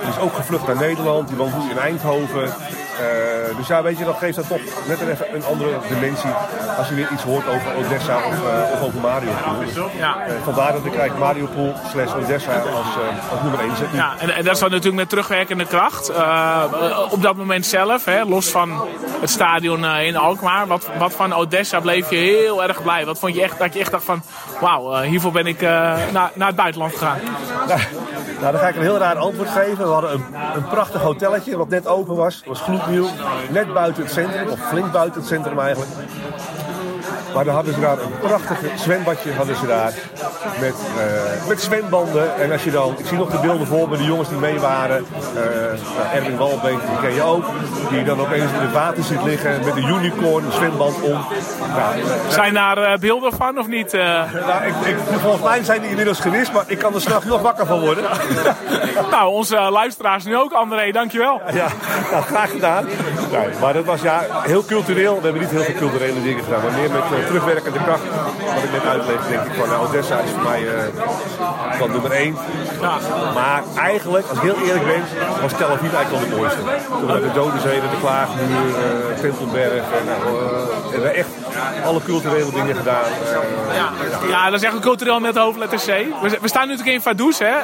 Die is ook gevlucht naar Nederland. Die woont nu in Eindhoven. Eh, dus ja, weet je, dat geeft dat toch net een, even een andere dimensie. Als je weer iets hoort over Odessa of, eh, of over Mariupol. Ja. Eh, vandaar dat ik kijk Mariupol slash Odessa als, eh, als nummer 1 zet. Ja, en, en dat is dan natuurlijk met terugwerkende kracht. Eh, op dat moment zelf, hè, los van het stadion eh, in Alkmaar. Wat, wat van Odessa bleef je heel erg blij? Wat vond je echt dat je echt dacht van... Wauw, eh, hiervoor ben ik eh, naar, naar het buitenland gegaan. Nou, nou, dan ga ik een heel raar antwoord geven. We hadden een, een prachtig hotelletje wat net open was. Het was gloednieuw. Net buiten het centrum, of flink buiten het centrum eigenlijk. Maar dan hadden ze daar een prachtig zwembadje hadden ze daar. Met, eh, met zwembanden. En als je dan, ik zie nog de beelden voor me, de jongens die mee waren. Nou, Erwin Walbeek, die ken je ook. Die dan opeens in het water zit liggen met een unicorn, een zwemband om. Nou, Zijn daar eh, beelden van of niet? nou, ik, ik, volgens mij zijn die inmiddels gewist, maar ik kan er s'nachts nog wakker van worden. nou, onze luisteraars nu ook, André, dankjewel. Ja, nou, graag gedaan. Nee, maar dat was ja, heel cultureel. We hebben niet heel veel culturele dingen gedaan, maar meer met terugwerkende kracht. Wat ik net uitleg, denk ik van Odessa is voor mij eh van nummer 1. Ja. Maar eigenlijk, als ik heel eerlijk ben, was Tel Aviv eigenlijk wel het mooiste. Toen we de Dodenzee, de Klaagmuur, eh Tempelberg. En, en we echt alle culturele dingen gedaan. Ja, dat is echt een cultureel met hoofdletter C. We, staan nu natuurlijk in Vaduz. Hè.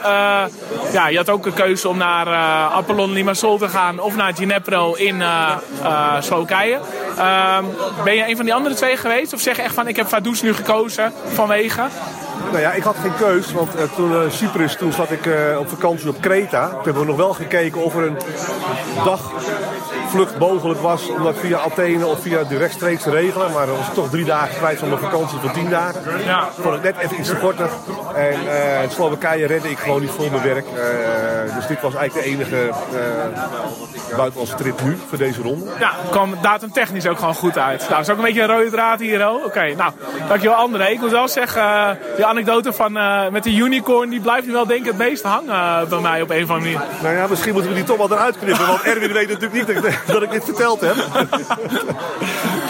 Ja, je had ook een keuze om naar Apollon Limassol te gaan of naar Ginepro in Slowakije. Ehm, ben je een van die andere twee geweest? Of zeg je echt van ik heb Vaduz nu gekozen vanwege? Nou ja, ik had geen keus, want eh, toen eh, Cyprus, toen zat ik eh, op vakantie op Kreta. Toen hebben we nog wel gekeken of er een dagvlucht mogelijk was om dat via Athene of via de rechtstreeks te regelen. Maar dan was toch drie dagen kwijt van mijn vakantie van tien dagen. Ja. Vond ik net even iets te korter. En in Slowakije redde ik gewoon niet voor mijn werk. Eh, dus dit was eigenlijk de enige eh buitenlandse trip nu voor deze ronde. Ja, kwam datum technisch ook gewoon goed uit. Nou, is ook een beetje een rode draad hier. oh. Oké, nou, dankjewel André. Ik moet wel zeggen, eh, die anekdote van, met de unicorn, die blijft nu wel denk ik het meest hangen bij mij op een of andere manier. Nou ja, misschien moeten we die toch wel eruit knippen. Want Erwin weet natuurlijk niet dat ik, dat ik dit verteld heb.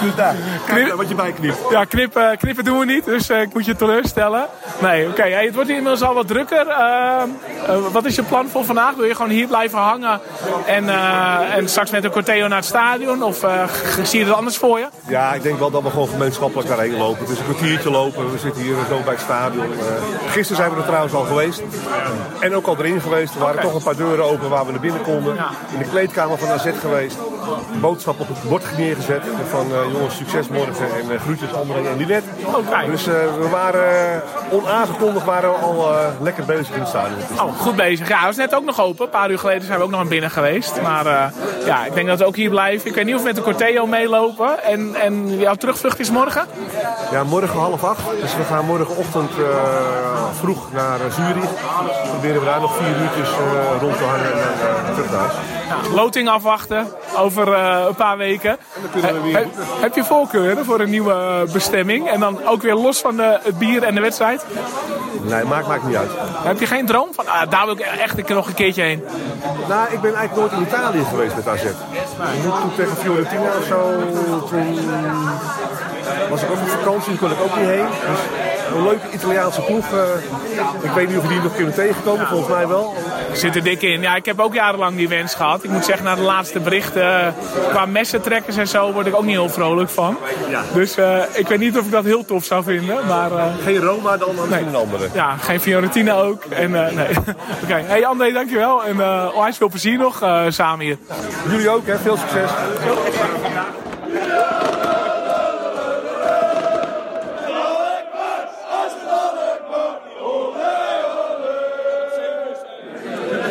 dus daar, kijk wat je bijknipt. Ja, knippen, knippen doen we niet, dus eh, ik moet je teleurstellen. Nee, oké, hey, het wordt hier inmiddels al wat drukker. Eh, eh, wat is je plan voor vandaag? Wil je gewoon hier blijven hangen en, eh, en straks met een corteo naar het stadion? Of zie je het anders voor je? Ja, ik denk wel dat we gewoon gemeenschappelijk daarheen lopen. Het is een kwartiertje lopen. We zitten hier zo bij het stadion. Gisteren zijn we er trouwens al geweest. En ook al erin geweest. Er waren toch een paar deuren open waar we naar binnen konden. In de kleedkamer van AZ geweest. Boodschap op het bord neergezet. Van eh, jongens, succes morgen. En eh, groetjes André en Linet. Oké. Dus eh, we waren onaangekondigd waren we al lekker bezig in het stadion. Oh, goed bezig. Ja, hij was net ook nog open. Een paar uur geleden zijn we ook nog naar binnen geweest. Maar ja, ik denk dat we ook hier blijven. Ik weet niet of we met de corteo meelopen. En, en jouw terugvlucht is morgen? Ja, morgen half acht. Dus we gaan morgenochtend vroeg naar Zurich. Proberen we daar nog vier uurtjes rond te hangen en dan terug naar huis. Loting afwachten over eh, een paar weken. dan kunnen we weer He- he- heb je voorkeuren voor een nieuwe eh, bestemming? En dan ook weer los van de, het bier en de wedstrijd? Nee, maakt, maakt niet uit. Heb je geen droom van, ah, daar wil ik echt nog een keertje heen? Nou, ik ben eigenlijk nooit in Italië geweest met AZ. Toen tegen Fiorentina of zo, toen was ik ook op vakantie, toen kon ik ook niet heen. Dus een leuke Italiaanse ploeg. eh, ik weet niet of we die nog kunnen tegenkomen, volgens mij wel. Zit er dik in. Ja, ik heb ook jarenlang die wens gehad. Ik moet zeggen, na de laatste berichten eh, qua messentrekkers en zo word ik ook niet heel vrolijk van. Ja. Dus eh, ik weet niet of ik dat heel tof zou vinden. Maar eh, Geen Roma, dan een andere. ja, geen Fiorentina ook. En, eh, nee. Oké, hey André, dankjewel. En onwijs veel plezier nog samen hier. Jullie ook, hè? veel succes.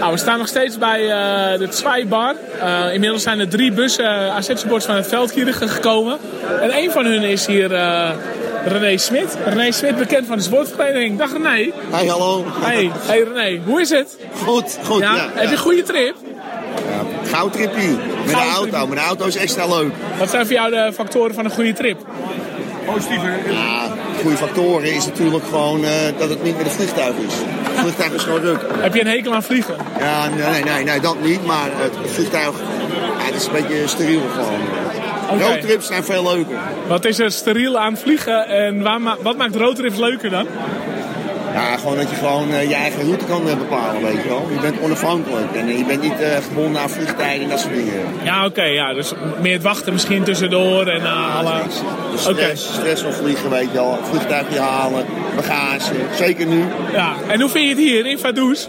Nou, we staan nog steeds bij eh, de Zweibar. Eh inmiddels zijn er drie bussen uh, AZ-supporters van het Veldkierige gekomen. En een van hun is hier eh, René Smit. René Smit, bekend van de sportvereniging. Dag René. Hey, hallo. Hey, hey René, hoe is het? Goed, goed. Ja? Ja, Heb je een goede trip? Goudtrippie. Met de auto. Met de auto is extra leuk. Wat zijn voor jou de factoren van een goede trip? Ja, goede factoren is natuurlijk gewoon eh, dat het niet met een vliegtuig is. Het vliegtuig is gewoon ruk. Heb je een hekel aan vliegen? Ja, nee, nee, nee, dat niet. Maar het vliegtuig, ja, het is een beetje steriel gewoon. Roadtrips zijn veel leuker. Wat is er steriel aan vliegen en waar ma- wat maakt roadtrips leuker dan? Ja, gewoon dat je gewoon eh, je eigen route kan eh, bepalen, weet je wel. Je bent onafhankelijk en eh, je bent niet gebonden aan vliegtijden en dat soort dingen. Ja, oké, ja, dus meer het wachten misschien tussendoor en eh, alle... Oké, stress, stress van vliegen, weet je wel. Vliegtuigje halen, bagage, zeker nu. ja. En hoe vind je het hier in Vaduz?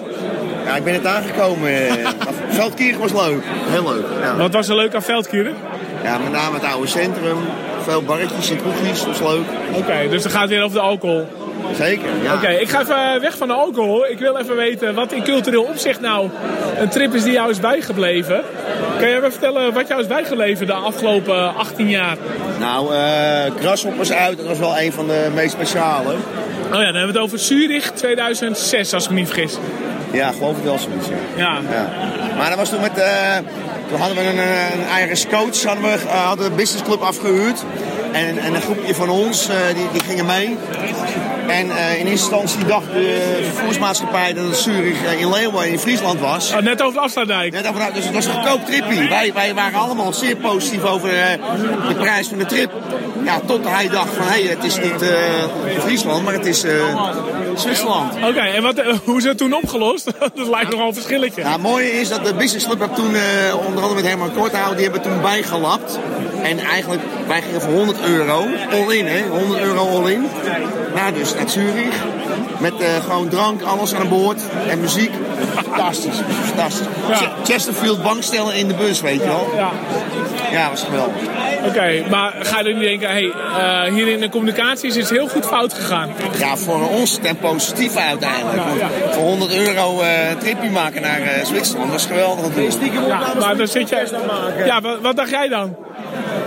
Ja, ik ben het aangekomen. Veldkirch was leuk. Heel leuk. Ja. Wat was er leuk aan Veldkieren? ja, met name het oude centrum. Veel barretjes en kroegjes, dat is leuk. Oké, dus dan gaat het weer over de alcohol. Zeker, ja. Oké, ik ga even weg van de alcohol. Ik wil even weten wat in cultureel opzicht nou een trip is die jou is bijgebleven. Kan je even vertellen wat jou is bijgebleven de afgelopen 18 jaar? Nou, eh Grasshoppers uit, dat was wel een van de meest speciale. Oh ja, dan hebben we het over Zurich 2006, als ik me niet vergis. Ja, geloof ik wel zoiets, ja. Ja. Maar dat was toen met... eh, toen hadden we een, eh, een Irish coach, hadden we eh, hadden de businessclub afgehuurd. En, en een groepje van ons, eh, die, die gingen mee. En eh, in eerste instantie dacht de vervoersmaatschappij dat het Zurich eh, in Leeuwen in Friesland was. Oh, net over de Afsluitdijk. Net over, dus het was een goedkoop tripje. Wij, wij waren allemaal zeer positief over de prijs van de trip. Ja, tot hij dacht van, hé, het is niet Friesland, maar het is Zwitserland. Oké, en wat, hoe is het toen opgelost? dat lijkt nogal een verschilletje. Ja, het mooie is dat de Business Club heb toen, onder andere met Herman Korthout, die hebben toen bijgelapt. En eigenlijk, wij gingen voor 100 euro, all in hè, 100 euro all in. Nou, dus naar Zurich. Met eh, gewoon drank, alles aan boord en muziek. Fantastisch, fantastisch. Ja. Chesterfield bankstellen in de bus, weet je wel. Ja, Ja, was geweldig. oké. Maar ga je dan niet denken, hey, eh, hier in de communicatie is het heel goed fout gegaan. Ja, voor ons ten positieve uiteindelijk. Ja, Voor 100 euro eh, een tripje maken naar Zwitserland, dat is geweldig. Ja, maar dan zit je... Ja, wat, wat dacht jij dan?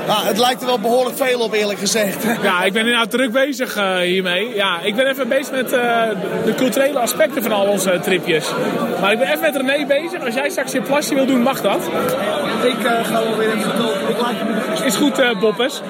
Nou, het lijkt er wel behoorlijk veel op, eerlijk gezegd. Ja, ik ben inderdaad druk bezig eh, hiermee. Ja, ik ben even bezig met eh, de culturele aspecten van al onze tripjes. Maar ik ben even met René bezig. Als jij straks je plasje wil doen, mag dat. Ik eh, ga wel weer even. Ik laat je me Is goed, eh Boppers.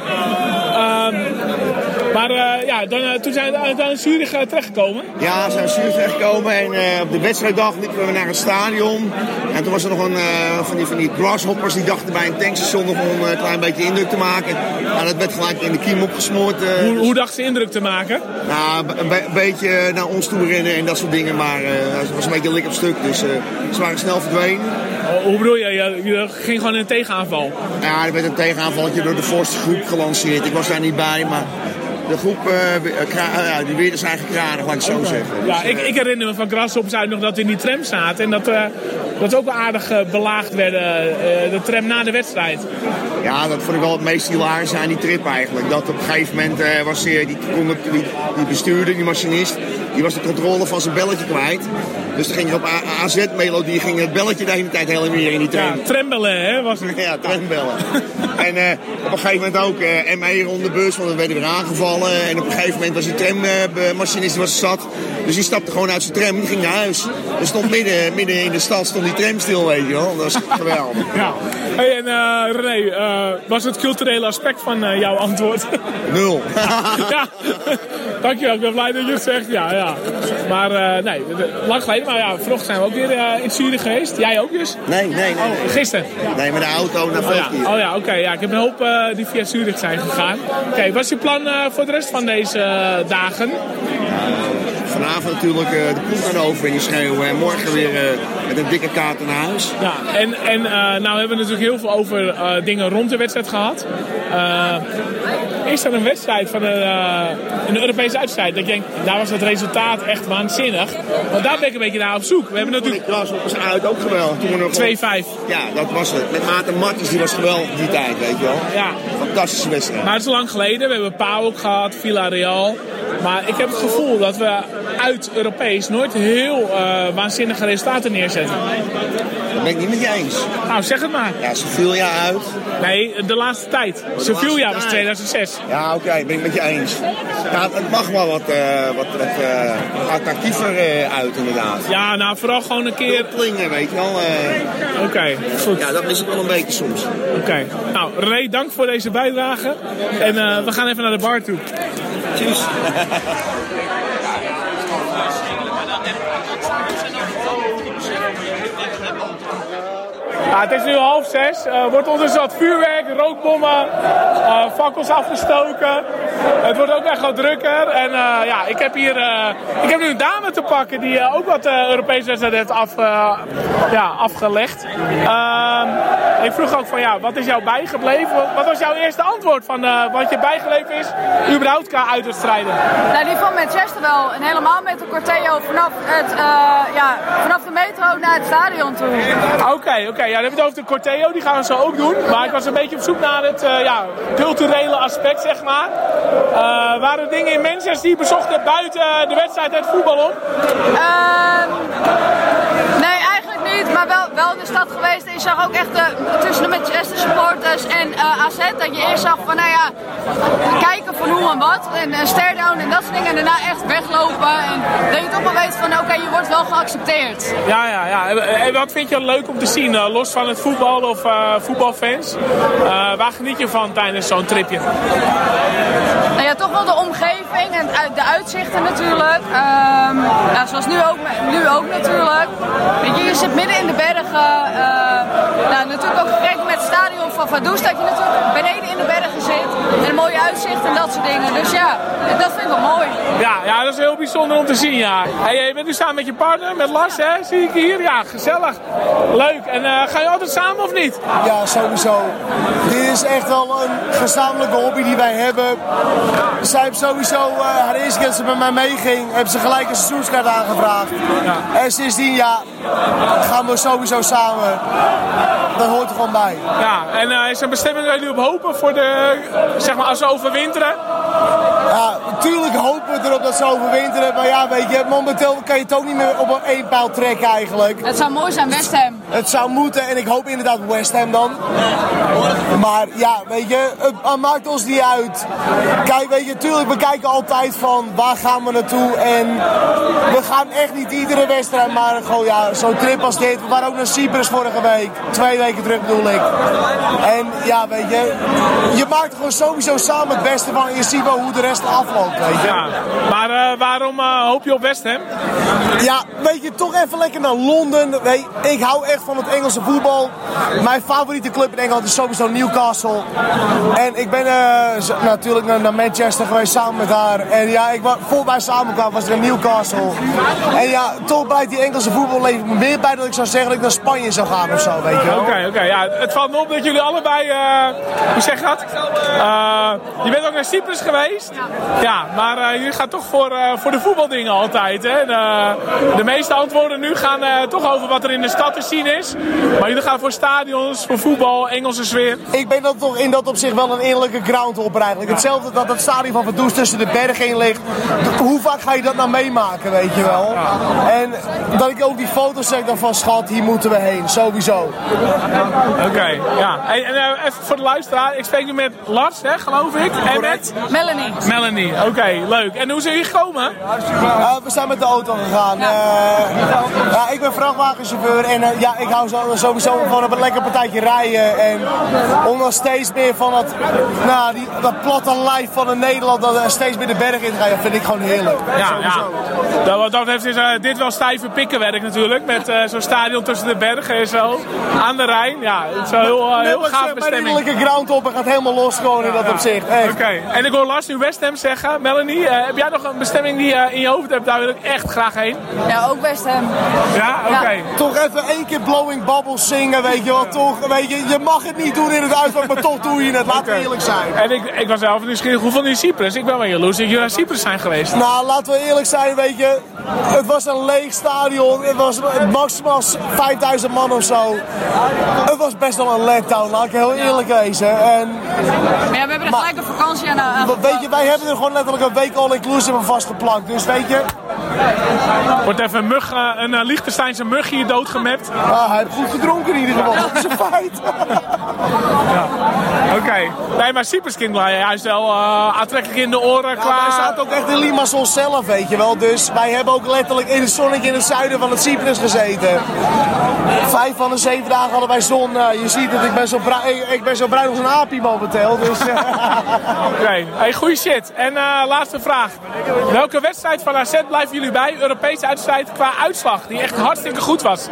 Maar eh, ja, dan, eh, toen zijn we dan in Zurich eh, terechtgekomen. Ja, we zijn naar Zurich terechtgekomen en op de wedstrijddag liepen we naar een stadion. En toen was er nog een van, die, van die grasshoppers die dachten bij een tankstation nog om een klein beetje indruk te maken. Nou, dat werd gelijk in de kiem opgesmoord. Hoe, hoe dacht ze indruk te maken? Nou, een, be- een beetje naar ons toe rennen en dat soort dingen, maar het was een beetje lik op stuk. Dus ze waren snel verdwenen. Oh, hoe bedoel je? Je, je ging gewoon in een tegenaanval. Ja, er werd een tegenaanvalletje door de voorste groep gelanceerd. Ik was daar niet bij, maar de groep ja, die weerde zijn kranig, laat ik zo zeggen. Ja, ik, ik herinner me van Grasshoppers uit nog dat we in die tram zaten. En dat, eh dat ook wel aardig belaagd werden, de tram na de wedstrijd. Ja, dat vond ik wel het meest hilarische aan die trip eigenlijk. Dat op een gegeven moment was die, die, die bestuurder, die machinist, die was de controle van zijn belletje kwijt. Dus dan ging er op AZ-melodie ging het belletje de hele tijd heel meer in die Ja, tram. trembellen, hè? Was het. Ja, trambellen. en eh, op een gegeven moment ook eh ME rond de bus, want we werden weer aangevallen. En op een gegeven moment was die trammachinist was zat. Dus die stapte gewoon uit zijn tram en ging naar huis. Er stond midden, midden in de stad stond die tram stil, weet je wel. Dat was geweldig. Ja. Hey, en eh, René, was het culturele aspect van jouw antwoord? Nul. ja, dankjewel. Ik ben blij dat je het zegt. Ja, ja. Maar eh, nee, lang geleden. Maar ja, vanochtend zijn we ook weer eh, in Zurich geweest. Jij ook dus? Nee, nee, nee. Oh, gisteren? Nee, met de auto naar Oh ja, Velkier. oh ja oké. ja. Ik heb een hoop eh, die via Zurich zijn gegaan. Oké, wat is je plan voor de rest van deze dagen? Vanavond natuurlijk de ploeg aan de overwinning schreeuwen. En morgen weer met een dikke kaart naar huis. Ja, en, en eh, nou hebben we natuurlijk heel veel over dingen rond de wedstrijd gehad. Eh, is er een wedstrijd van een, eh, een Europese uitstrijd? Dat je denkt, daar was het resultaat echt waanzinnig. Want daar ben ik een beetje naar op zoek. We hebben natuurlijk Ik was was uit ook geweldig. Toen we nog 2-5. Ja, dat was het. Met Maarten Martens, die was geweldig die tijd, weet je wel. Ja. Fantastische wedstrijd. Maar het is lang geleden. We hebben Pau ook gehad, Villarreal. Maar ik heb het gevoel dat we uit Europees nooit heel eh, waanzinnige resultaten neerzetten. Dat ben ik niet met je eens. Nou, zeg het maar. Ja, Sevilla uit. Nee, de laatste tijd. Sevilla was 2006. Ja, oké, ben ik met je eens. Ja, het mag wel wat, eh, wat, wat eh, attractiever eh, uit, inderdaad. Ja, nou vooral gewoon een keer. Klingen, weet je wel. Oké, goed. ja, dat is het wel een beetje soms. Oké. Nou, Ray, dank voor deze bijdrage. En we gaan even naar de bar toe. Tjus. Ja, het is nu half zes. Er wordt ondertussen wat vuurwerk, rookbommen, eh, fakkels afgestoken. Het wordt ook echt wat drukker. En eh, ja, ik heb hier ik heb nu een dame te pakken die ook wat Europese wedstrijden heeft af, ja, afgelegd. Ehm, ik vroeg ook van ja, wat is jou bijgebleven? Wat- was jouw eerste antwoord van wat je bijgebleven is überhaupt qua uitwedstrijden? Nou, die van Manchester wel. En helemaal met de Corteo vanaf, het, ja, vanaf de metro naar het stadion toe. Oké, oké. Ja, dan hebben het over de Corteo, die gaan zo ook doen. Maar ik was een beetje op zoek naar het eh, ja, culturele aspect, zeg maar. Eh, waren er dingen in Manchester die je bezocht hebt buiten de wedstrijd het voetbal om? Ehm, nee, niet. Maar wel, wel in de stad geweest. En je zag ook echt de, tussen de Manchester supporters en eh, AZ dat je eerst zag van, nou ja, kijken van hoe en wat. En uh, stare down en dat soort dingen. En daarna echt weglopen. En dat je toch wel weet van, oké, je wordt wel geaccepteerd. Ja, ja, ja. En, en wat vind je leuk om te zien, eh, los van het voetbal of eh, voetbalfans? Eh, waar geniet je van tijdens zo'n tripje? Nou ja, toch wel de omgeving en de uitzichten natuurlijk. Ehm, ja, zoals nu ook, nu ook natuurlijk. Weet je, je zit midden in de bergen. eh, nou, natuurlijk ook met het stadion van Vaduz, dat je natuurlijk beneden in de bergen zit. En een mooi uitzicht en dat soort dingen. Dus ja, dat vind ik wel mooi. Ja, ja, dat is heel bijzonder om te zien, ja. Hey, je bent nu samen met je partner, met Lars, hè? Zie ik hier? Ja, gezellig. Leuk. En eh, ga je altijd samen of niet? Ja, sowieso. Dit is echt wel een gezamenlijke hobby die wij hebben. Zij heeft sowieso, eh, haar eerste keer dat ze met mij meeging, heeft ze gelijk een seizoenskaart aangevraagd. En sindsdien, ja, gaan we sowieso samen. Dat hoort er gewoon bij. Ja, en eh, is een bestemming waar jullie op hopen voor de, zeg maar, als ze overwinteren? Ja, natuurlijk hopen we erop dat ze overwinteren. Maar ja, weet je, momenteel kan je het ook niet meer op een één pijl trekken eigenlijk. Het zou mooi zijn, West Ham. Het zou moeten en ik hoop inderdaad West Ham dan. Maar ja, weet je, het maakt ons niet uit. Kijk, weet je, tuurlijk, we kijken altijd van waar gaan we naartoe. En we gaan echt niet iedere wedstrijd, maar gewoon ja, zo'n trip als dit. We waren ook naar Cyprus vorige week. Twee weken terug bedoel ik. En ja, weet je, je maakt er gewoon sowieso samen het beste van. Je ziet wel hoe de rest afloopt, weet je. Ja, maar eh, waarom eh, hoop je op West Ham? Ja, weet je, toch even lekker naar Londen. Weet, ik hou echt van het Engelse voetbal. Mijn favoriete club in Engeland is sowieso Newcastle. En ik ben eh, natuurlijk naar, naar Manchester geweest samen met haar. En ja, ik, voor wij samenkwamen was er in Newcastle. En ja, toch blijft die Engelse voetbal levert me meer bij dat ik zou zeggen dat ik naar Spanje zou gaan of zo, weet je wel. Oké, oké. ja, het valt me op dat jullie allebei, eh, hoe zeg je dat? Eh, je bent ook naar Cyprus geweest. Ja, maar eh, jullie gaan toch voor, eh, voor de voetbaldingen altijd. Hè? De, de meeste antwoorden nu gaan eh, toch over wat er in de stad te zien is. Maar jullie gaan voor stadions, voor voetbal, Engelse sfeer. Ik ben dan toch in dat opzicht wel een eerlijke groundhopper eigenlijk. Hetzelfde dat het stadion van Verdoes tussen de bergen in ligt. Hoe vaak ga je dat nou meemaken, weet je wel? En dat ik ook die foto's zeg dan van schat, hier moeten we heen, sowieso. Oké, ja. En eh, even voor de luisteraar. Ik spreek nu met Lars, hè, geloof ik. En met Melanie. Melanie. Oké, leuk. En hoe zijn jullie gekomen? Uh, we zijn met de auto gegaan. Uh, ja, ik ben vrachtwagenchauffeur en uh, ja, ik hou zo, sowieso van een lekker partijtje rijden. En om dan steeds meer van dat, nou, die, dat platte lijf van een Nederland dat steeds meer de berg in te gaan, vind ik gewoon heerlijk. Ja, ja. Dat, wat dat heeft is dit wel stijve pikkenwerk natuurlijk. Met zo'n stadion tussen de bergen en zo. Aan de Rijn. Ja, het is wel heel, heel gaaf bestemming. Mijn ground op en gaat helemaal los gewoon in dat opzicht. Oké. En ik hoor Lars nu West Ham zeggen. Melanie, heb jij nog een bestemming die je in je hoofd hebt? Daar wil ik echt graag heen. Ja, ook West Ham. Ja, oké. Okay. Toch even één keer Blowing Bubbles zingen, weet je wel. Toch, weet je, je mag het niet doen in het uitvak, maar toch doe je het. Laten we eerlijk zijn. En ik, ik was zelf nieuwsgierig, hoe vond je Cyprus? Ik ben wel jaloers dat jullie naar Cyprus zijn geweest. Nou, laten we eerlijk zijn, weet je. Het was een leeg stadion. Het was maximaal 5000 man of zo. Het was best wel een letdown, laat ik heel eerlijk wezen. En, maar ja, we hebben er gelijk een vakantie aan, aan Weet je, wij hebben er gewoon letterlijk een week all-inclusive aan vastgeplakt. Dus weet je... Wordt even een, mug, een uh, Liechtensteinse mug hier doodgemapt. Ah, hij heeft goed gedronken in ieder geval, dat is een feit. ja. Oké. Okay. Nee, maar Cyprus klinkt juist wel uh, aantrekkelijk in de oren. Ja, qua... wij zaten ook echt in Limassol zelf, weet je wel. Dus wij hebben ook letterlijk in het zonnetje in het zuiden van het Cyprus gezeten. Vijf van de zeven dagen hadden wij zon. Uh, je ziet het, ik ben zo, bruin, ik, ben zo bruin als een apie momenteel. Dus, Oké, okay. hey, goeie shit. En uh, laatste vraag. Welke wedstrijd van AZ blijven jullie bij? Europese wedstrijd qua uitslag, die echt hartstikke goed was.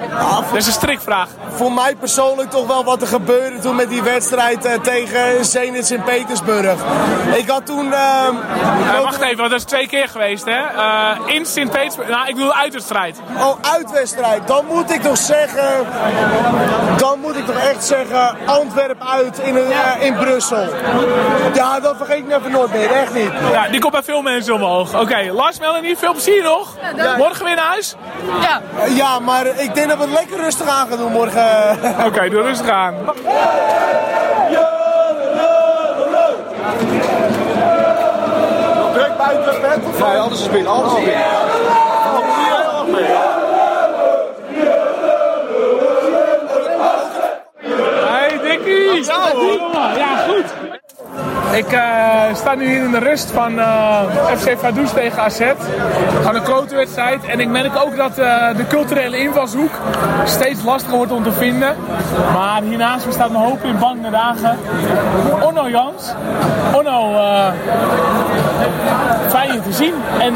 Dat is een strikvraag. Voor mij persoonlijk toch wel wat er gebeurde toen met die wedstrijd uh, tegen Zenit Sint-Petersburg. Ik had toen... Uh, wacht even, want dat is twee keer geweest, hè? In Sint-Petersburg. Nou, ik bedoel uitwedstrijd. Oh, uitwedstrijd. Dan moet ik toch zeggen... Dan moet ik toch echt zeggen... Antwerpen uit in, in Brussel. Ja, dat vergeet ik even nooit meer. Echt niet. Ja, die komt bij veel mensen omhoog. Oké, okay, Lars, Melanie, veel plezier nog. Ja, morgen weer naar huis? Ja. Ja, maar ik denk dat we het lekker rustig aan gaan doen morgen. Oké, okay, doe rustig aan. Druk buiten het bed? Nee, alles is binnen, alles is binnen. Hey Dikkie! Ja, goed. Ik uh, sta nu hier in de rust van uh, FC Vaduz tegen AZ. Gaat een grote wedstrijd. En ik merk ook dat uh, de culturele invalshoek steeds lastiger wordt om te vinden. Maar hiernaast me staat mijn hoop in bange dagen. Onno Jans. Onno, fijn je te zien. En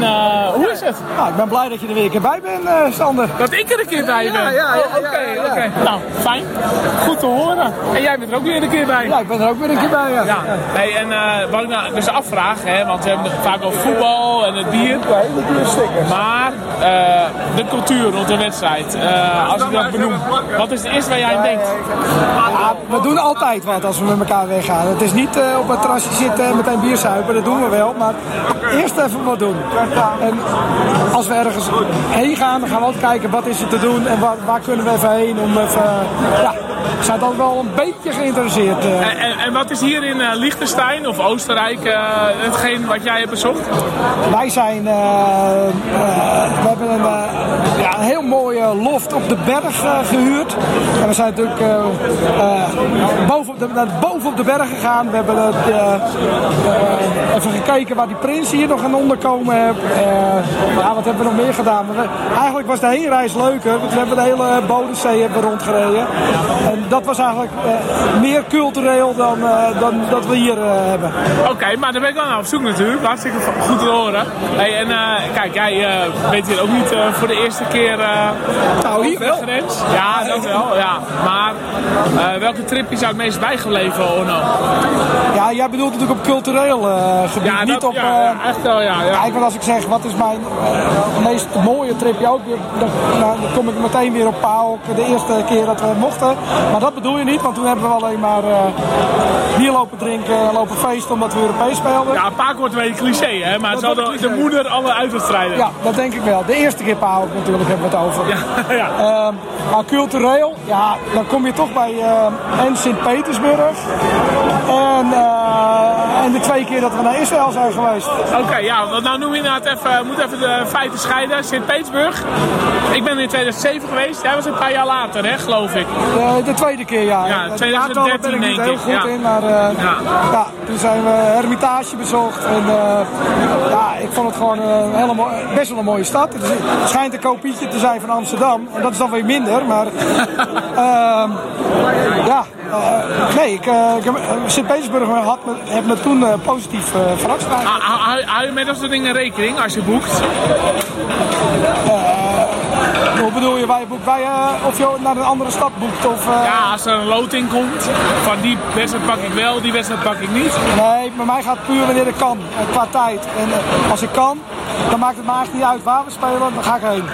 hoe is het? Nou, ik ben blij dat je er weer een keer bij bent, Sander. Dat ik er een keer bij ben? Ja, ja, ja. Oké, oké. Okay, ja, okay. Nou, fijn. Goed te horen. En jij bent er ook weer een keer bij? Ja, ik ben er ook weer een keer bij, ja. ja. En uh, wat ik nou dus afvraag, hè, want we hebben het vaak over voetbal en het bier. Maar uh, de cultuur rond de wedstrijd, uh, als ik dat benoem, wat is het eerste waar jij aan denkt? Ja, we doen altijd wat als we met elkaar weggaan. Het is niet op het terrasje zitten en meteen bier zuipen, dat doen we wel. Maar eerst even wat doen. En als we ergens heen gaan, dan gaan we altijd kijken wat is er te doen en waar, waar kunnen we even heen om even... ja, we zijn dan wel een beetje geïnteresseerd. En, en, en, wat is hier in uh, Of Oostenrijk uh, hetgeen wat jij hebt bezocht? Wij zijn, uh, we hebben een, ja, een heel op de berg gehuurd. En we zijn natuurlijk boven, op de, naar boven op de berg gegaan. We hebben even gekeken waar die prins hier nog aan onderkomen ja, wat hebben we nog meer gedaan? Eigenlijk was de heenreis leuker. Want we hebben de hele Bodensee hebben rondgereden. En dat was eigenlijk meer cultureel dan, dan dat we hier hebben. Oké, maar daar ben ik wel naar op zoek natuurlijk. Hartstikke goed te horen. Hey, en kijk, jij bent hier ook niet voor de eerste keer nou, hier wel. grens. Ja, dat wel. Ja. Maar welke trip is jou het meest bijgebleven, Ono? Ja, jij bedoelt natuurlijk op cultureel eh, gebied, Ja, niet dat- op... ja, eh, ja, echt wel, ja, ja. Kijk, want als ik zeg, wat is mijn eh, meest mooie tripje ook, dan, dan kom ik meteen weer op Pauk, de eerste keer dat we mochten. Maar dat bedoel je niet, want toen hebben we alleen maar eh bier lopen drinken en lopen feesten omdat we Europees speelden. Ja, Paak wordt een cliché, hè? Maar het wordt de, de moeder alle uitwedstrijden. Ja, dat denk ik wel. De eerste keer Pauk natuurlijk hebben we het over. Ja, ja. Ehm, maar cultureel, ja, dan kom je toch bij eh, en Sint-Petersburg. En, eh, en de twee keer dat we naar Israël zijn geweest. Oké, ja, want nou noem je inderdaad even, we moeten even de feiten scheiden. Sint-Petersburg, ik ben in 2007 geweest, jij was een paar jaar later, hè, geloof ik. Eh, de tweede keer, ja. Ja, Het 2013 jaartal ben ik niet heel ik, goed ja. in, maar eh, ja. toen zijn we Hermitage bezocht. En eh, ja, ik vond het gewoon eh, een hele mooi- best wel een mooie stad. Het, het schijnt een kopietje te zijn van Amsterdam. En dat is dan weer minder, maar ehm, ja. eh, nee, ik, eh, Sint-Petersburg had me, heeft me toen positief verrast. Hou, hou- hou- je met dat soort dingen rekening als je boekt? Hoe bedoel je, wij boekt, wij, of je naar een andere stad boekt? Of, Ja, als er een loting komt, van die wedstrijd pak ik wel, die wedstrijd pak ik niet. Nee, bij mij gaat het puur wanneer ik kan, qua tijd. En als ik kan, dan maakt het eigenlijk niet uit waar we spelen, dan ga ik heen.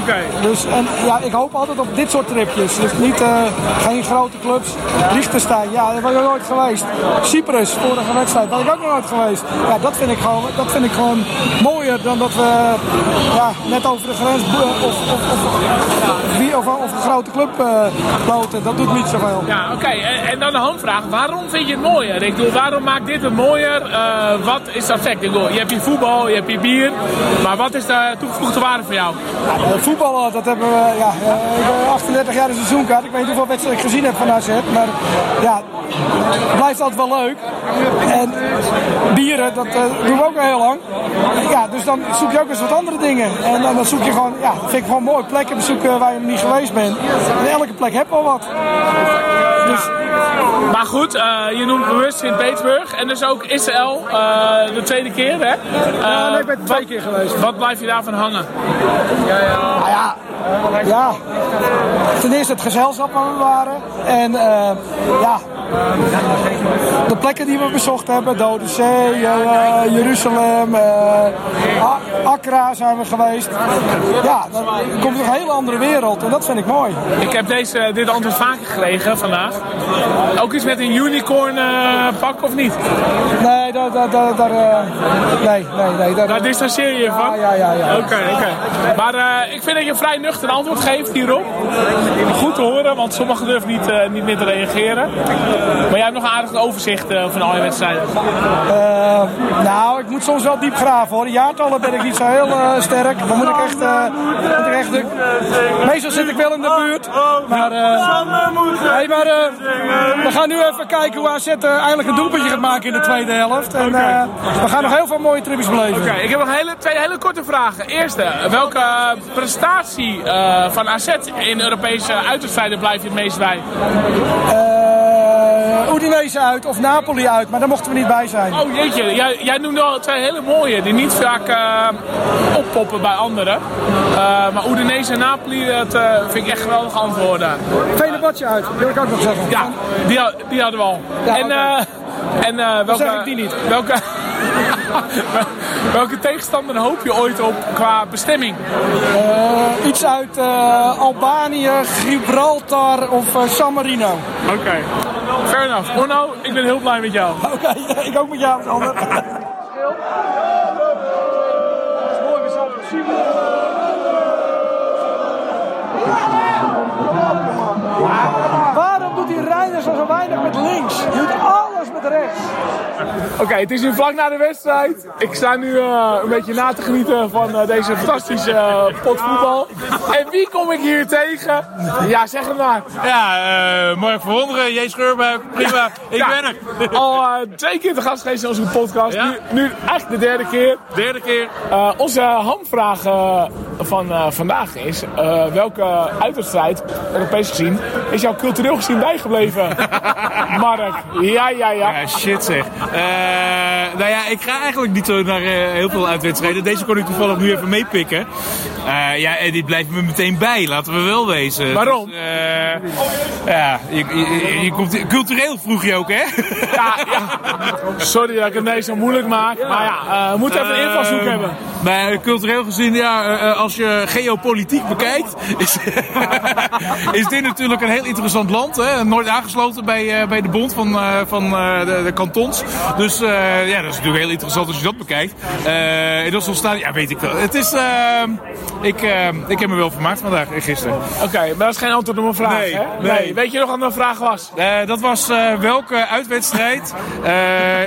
Oké. Dus en, ja, ik hoop altijd op dit soort tripjes. Dus niet, eh, geen grote clubs. Liechtenstein, ja, daar ben ik nog nooit geweest. Cyprus, vorige wedstrijd, ben ik ook nog nooit geweest. Ja, dat vind ik gewoon, dat vind ik gewoon mooier dan dat we ja, net over de grens of, of, of, of, of een grote club loten. Dat doet niet zoveel. Ja, oké. En, en dan de handvraag. Waarom vind je het mooier? Ik bedoel, waarom maakt dit het mooier? Eh, wat is dat effect? Ik bedoel, je hebt je voetbal, je hebt je bier. Maar wat is de toegevoegde waarde voor jou? Eh, voetballen, dat hebben we, ja, eh, ik ben 38 jaar een seizoenkaart. Ik weet niet hoeveel wedstrijden ik gezien heb van AZ, maar ja, het blijft altijd wel leuk. En bieren, dat eh, doen we ook al heel lang. Ja, dus dan zoek je ook eens wat andere dingen. En dan, dan zoek je gewoon, ja, vind ik gewoon mooi, plekken bezoeken waar je nog niet geweest bent. En elke plek heb wel wat. Dus Maar goed, eh, je noemt bewust Sint-Petersburg en dus ook Israël eh, de tweede keer, hè? Ja, Eh, nee, ik ben twee wat- keer geweest. Wat blijf je daarvan hangen? Nou ja, ja, ten eerste het gezelschap waar we waren. En eh, ja, de plekken die we bezocht hebben, Dode Zee, eh, Jeruzalem, eh, Accra zijn we geweest. Ja, dan komt er een hele andere wereld en dat vind ik mooi. Ik heb deze, dit antwoord vaker gekregen vandaag. Ook iets met een unicorn eh, pak of niet? Nee, daar, daar, daar, daar, eh, nee, nee, nee. Daar, Daar distancieer je je van? Ja, ja, ja. ja. Oké, oké. Maar eh, ik vind dat je een vrij nuchter antwoord geeft hierop. Goed te horen, want sommigen durven niet, niet meer te reageren. Maar jij hebt nog een aardig overzicht van al je wedstrijden. Nou, ik moet soms wel diep graven hoor. Jaartallen ben ik niet zo heel sterk. Dan moet ik echt. moet ik echt meestal zit ik wel in de buurt. Maar, hey, maar we gaan nu even kijken hoe AZ eh, eindelijk een doelpuntje gaat maken in de tweede helft. En eh, we gaan nog heel veel mooie tripjes beleven. Oké, ik heb nog hele, twee hele korte vragen. Eerste, welke prestatie eh, van AZ in Europese uitwedstrijden blijf je het meest bij? Eh, Udinese uit of Napoli uit, maar daar mochten we niet bij zijn. Oh jeetje, jij, jij noemde al twee hele mooie die niet vaak eh, oppoppen bij anderen. Eh, maar Udinese en Napoli, dat vind ik echt geweldige antwoorden. Venebatje uit, wil ik ook nog zeggen. Ja, die, die hadden we al. Ja, en welke, zeg ik die niet. Welke, welke tegenstander hoop je ooit op qua bestemming? Eh, iets uit eh, Albanië, Gibraltar of eh, San Marino. Oké, fair enough. Orno, ik ben heel blij met jou. Oké, ik ook met jou, Sander. Waarom doet die Reiner zo weinig met links? Je doet alles met rechts. Oké, het is nu vlak na de wedstrijd. Ik sta nu eh, een beetje na te genieten van eh, deze fantastische eh, pot voetbal. En wie kom ik hier tegen? Ja, zeg het maar. Ja, Mark Verwonderen, J. Scheurbuik, prima, ik Ja, ben er. Al twee keer te gast geweest in onze podcast. Ja. Nu, nu eigenlijk de derde keer. Derde keer. Onze hamvraag van vandaag is: welke uitwedstrijd, Europees gezien, is jou cultureel gezien bijgebleven? Mark, ja, ja, ja. Ja, shit zeg. Eh, nou ja, ik ga eigenlijk niet zo naar eh, heel veel uitwedstrijden. Deze kon ik toevallig nu even meepikken. Eh, ja, en dit blijft me meteen bij, laten we wel wezen. Waarom? Dus, ja, je, je, je komt, cultureel vroeg je ook, hè? Ja, ja. Sorry dat ik het nee zo moeilijk maak. Maar ja, we moeten even een invalshoek hebben. Maar cultureel gezien, ja, als je geopolitiek bekijkt, is, is dit natuurlijk een heel interessant land. Hè? Nooit aangesloten bij, bij de bond van, van de, de kantons. Dus eh, ja, dat is natuurlijk heel interessant als je dat bekijkt. Eh in dat staat, ja, weet ik wel. Het is, eh, ik, eh, ik heb me wel vermaakt vandaag, eh, gisteren. Oké, maar dat is geen antwoord op mijn vraag, Nee, hè? nee. Weet je nog wat mijn vraag was? Dat was welke uitwedstrijd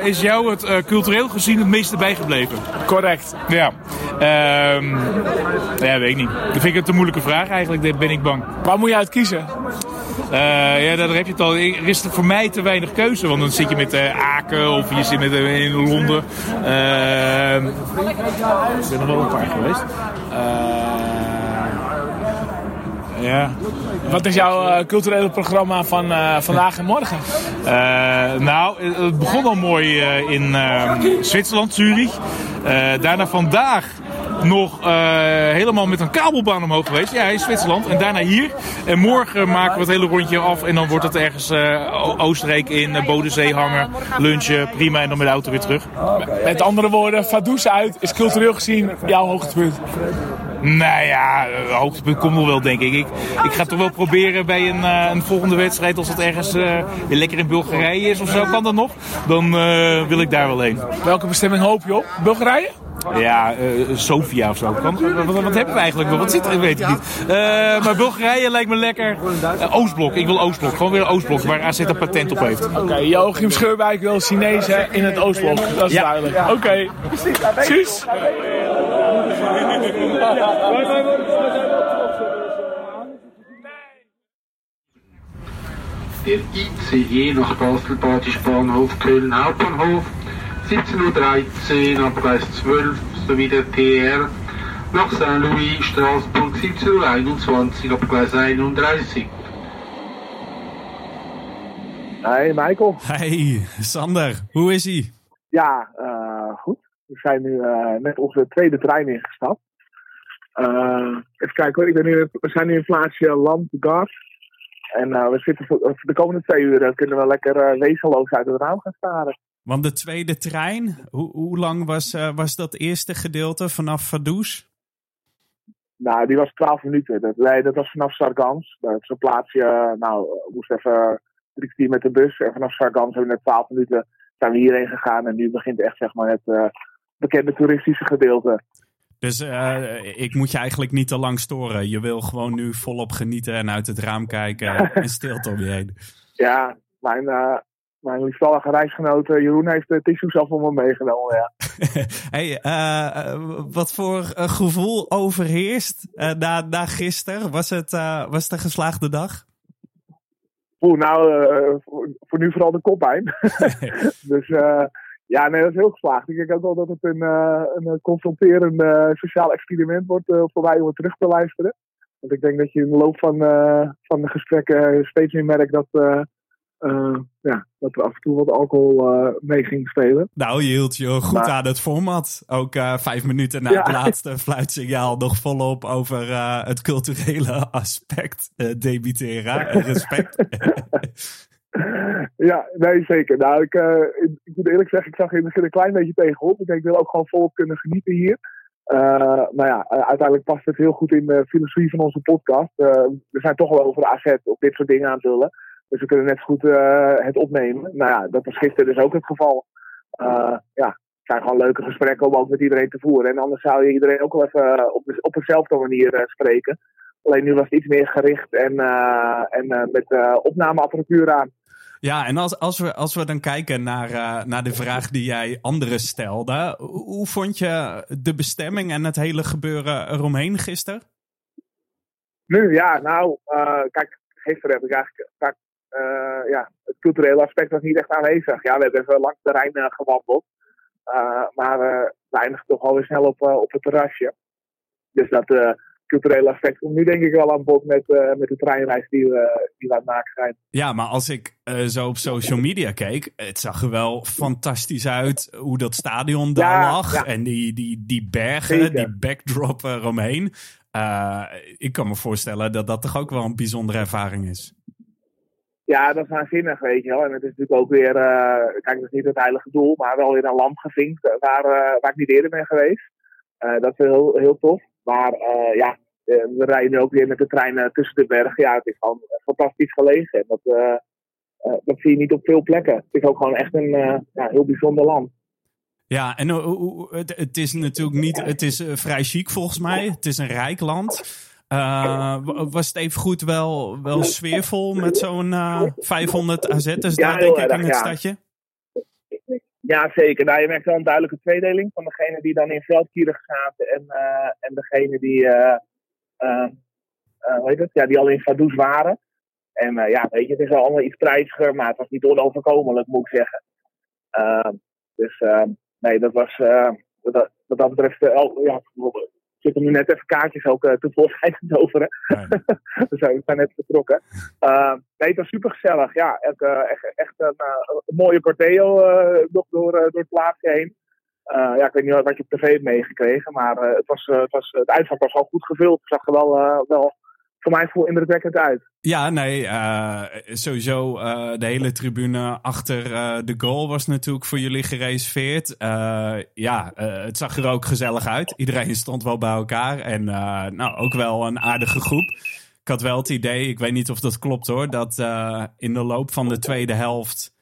is jou het cultureel gezien het meeste bijgebleven? Correct. Ja. Ehm, ja, weet ik niet. Dat vind ik een te moeilijke vraag eigenlijk, daar ben ik bang. Waar moet je uit kiezen? Eh, ja, daar heb je het al. Er is voor mij te weinig keuze, want dan zit je met Aken of je zit met, in Londen. Ehm, ik ben er wel een paar geweest. Eh, ja. Wat is jouw eh, culturele programma van eh, vandaag en morgen? Eh, nou, het- begon al mooi in eh, Zwitserland, Zurich. Daarna vandaag nog eh, helemaal met een kabelbaan omhoog geweest. Ja, in Zwitserland. En daarna hier. En morgen maken we het hele rondje af. En dan wordt het ergens eh, Oostenrijk in, uh, Bodensee hangen. Lunchen, prima. En dan met de auto weer terug. Met andere woorden, Vaduz uit is cultureel gezien jouw hoogtepunt. Nou ja, hoogtepunt komt nog wel, denk ik. Ik, ik ga toch wel proberen bij een, eh, een volgende wedstrijd, als het ergens eh, weer lekker in Bulgarije is of zo, kan dat nog? Dan eh, wil ik daar wel heen. Welke bestemming hoop je op? Bulgarije? Ja, eh, Sofia of zo. Kan, wat, wat, wat hebben we eigenlijk nog? Wat zit er? Weet ik niet. Eh, maar Bulgarije lijkt me lekker. Oostblok, ik wil Oostblok. Gewoon weer een Oostblok waar AZ een patent op heeft. Oké, Joachim Scheurwijk wil Chinezen in het Oostblok. Dat is Ja. duidelijk. Oké. Suus. Der ICE nach Basel-Badisch Bahnhof Köln Hauptbahnhof 17.13 Uhr Abgleis 12 sowie der TR nach Saint-Louis Straßburg 17.21 Uhr Abgleis 31. Hey Michael. Hey, Sander, hoe is ie? Ja, goed. We zijn nu eh, net onze tweede trein ingestapt. Eh, even kijken hoor, ik ben nu, we zijn nu in plaatsje Land Gas. En eh, we zitten voor, voor de komende twee uur eh, kunnen we lekker eh, wezenloos uit het raam gaan staren. Want de tweede trein, hoe, hoe lang was, eh, was dat eerste gedeelte vanaf Vaduz? Nou, die was 12 minuten. Dat, nee, dat was vanaf Sargans. Dat is een plaatsje, eh, nou, we moesten even drie kwartier met de bus. En vanaf Sargans hebben we net 12 minuten zijn we hierheen gegaan. En nu begint echt zeg maar het eh, bekende toeristische gedeelte. Dus eh, ik moet je eigenlijk niet te lang storen. Je wil gewoon nu volop genieten en uit het raam kijken en stilte om je heen. Ja, mijn, eh mijn liefstallige reisgenoot Jeroen heeft de tissues al voor me meegenomen. Ja. hey, eh, wat voor gevoel overheerst na, na gisteren? Was het, was het een geslaagde dag? Oeh, nou, voor, voor nu vooral de koppijn. dus ja, nee, dat is heel geslaagd. Ik denk ook wel dat het een, eh, een eh, confronterend eh, sociaal experiment wordt eh, voor mij om het terug te luisteren. Want ik denk dat je in de loop van, van de gesprekken steeds meer merkt dat, ja, dat er af en toe wat alcohol mee ging spelen. Nou, je hield je goed Maar- aan het format. Ook vijf minuten na Ja. het laatste fluitsignaal nog volop over het culturele aspect debiteren. Respect. Ja, nee, zeker. Nou, ik, eh, ik, ik moet eerlijk zeggen, ik zag in het begin een klein beetje tegenop. Ik denk, ik wil ook gewoon volop kunnen genieten hier. Eh nou ja, eh, uiteindelijk past het heel goed in de filosofie van onze podcast. We zijn toch wel over de AZ op dit soort dingen aan het lullen. Dus we kunnen net zo goed het opnemen. Nou ja, dat was gisteren dus ook het geval. Ja, het zijn gewoon leuke gesprekken om ook met iedereen te voeren. En anders zou je iedereen ook wel even op, op dezelfde manier spreken. Alleen nu was het iets meer gericht en, en met opnameapparatuur aan. Ja, en als, als, we, als we dan kijken naar, eh, naar de vraag die jij anderen stelde. Hoe, vond je de bestemming en het hele gebeuren eromheen gisteren? Nu, ja, nou, eh, kijk, gisteren heb ik eigenlijk, vaak, eh, ja, het culturele aspect was niet echt aanwezig. Ja, we hebben even langs de Rijn gewandeld, maar we eindigen toch alweer snel op, op het terrasje. Dus dat culturele aspect komt nu denk ik wel aan bod met, eh, met de treinreis die we, die we aan het maken zijn. Ja, maar als ik eh, zo op social media keek, het zag er wel fantastisch uit hoe dat stadion daar Ja, lag. ja. En die, die, die bergen, Zeker. die backdrop eromheen. Eh, ik kan me voorstellen dat dat toch ook wel een bijzondere ervaring is. Ja, dat is waanzinnig, weet je wel. En het is natuurlijk ook weer, kijk, dat is niet het heilige doel, maar wel weer een lamp gevinkt waar, waar ik niet eerder ben geweest. Dat is heel, heel tof. Maar ja, we rijden nu ook weer met de trein eh, tussen de bergen. Ja, het is gewoon fantastisch gelegen. En dat, eh, eh, dat zie je niet op veel plekken. Het is ook gewoon echt een eh, ja, heel bijzonder land. Ja, en het, is natuurlijk niet, het is eh, vrij chic volgens mij. Het is een rijk land. Eh, was het even goed wel, wel sfeervol met zo'n eh 500 AZ'ers Ja, daar, denk ik, in het ja. stadje? Ja, zeker. Nou, je merkt wel een duidelijke tweedeling van degene die dan in veldkierig zaten en, eh en degene die, eh, eh, eh, hoe heet het? Ja, die al in Vaduz waren. En eh, ja, weet je, het is wel allemaal iets prijziger, maar het was niet onoverkomelijk, moet ik zeggen. Eh, dus eh, nee, dat was eh, wat, wat dat betreft, eh, oh, ja, ik zit er nu net even kaartjes ook uh, tevoorschijn te toveren. dus we zijn net vertrokken. Uh, nee, het was super gezellig. Ja, echt, echt, echt een, een mooie corteo nog door, door het plaatsje heen. Uh, ja, ik weet niet wat je op tv hebt meegekregen, maar uh, het, was, het, was, het was al goed gevuld. Het zag er wel, wel voor mij voel indrukwekkend uit. Ja, nee, sowieso de hele tribune achter de goal was natuurlijk voor jullie gereserveerd. ja, het zag er ook gezellig uit. Iedereen stond wel bij elkaar en nou, ook wel een aardige groep. Ik had wel het idee, ik weet niet of dat klopt hoor, dat in de loop van de tweede helft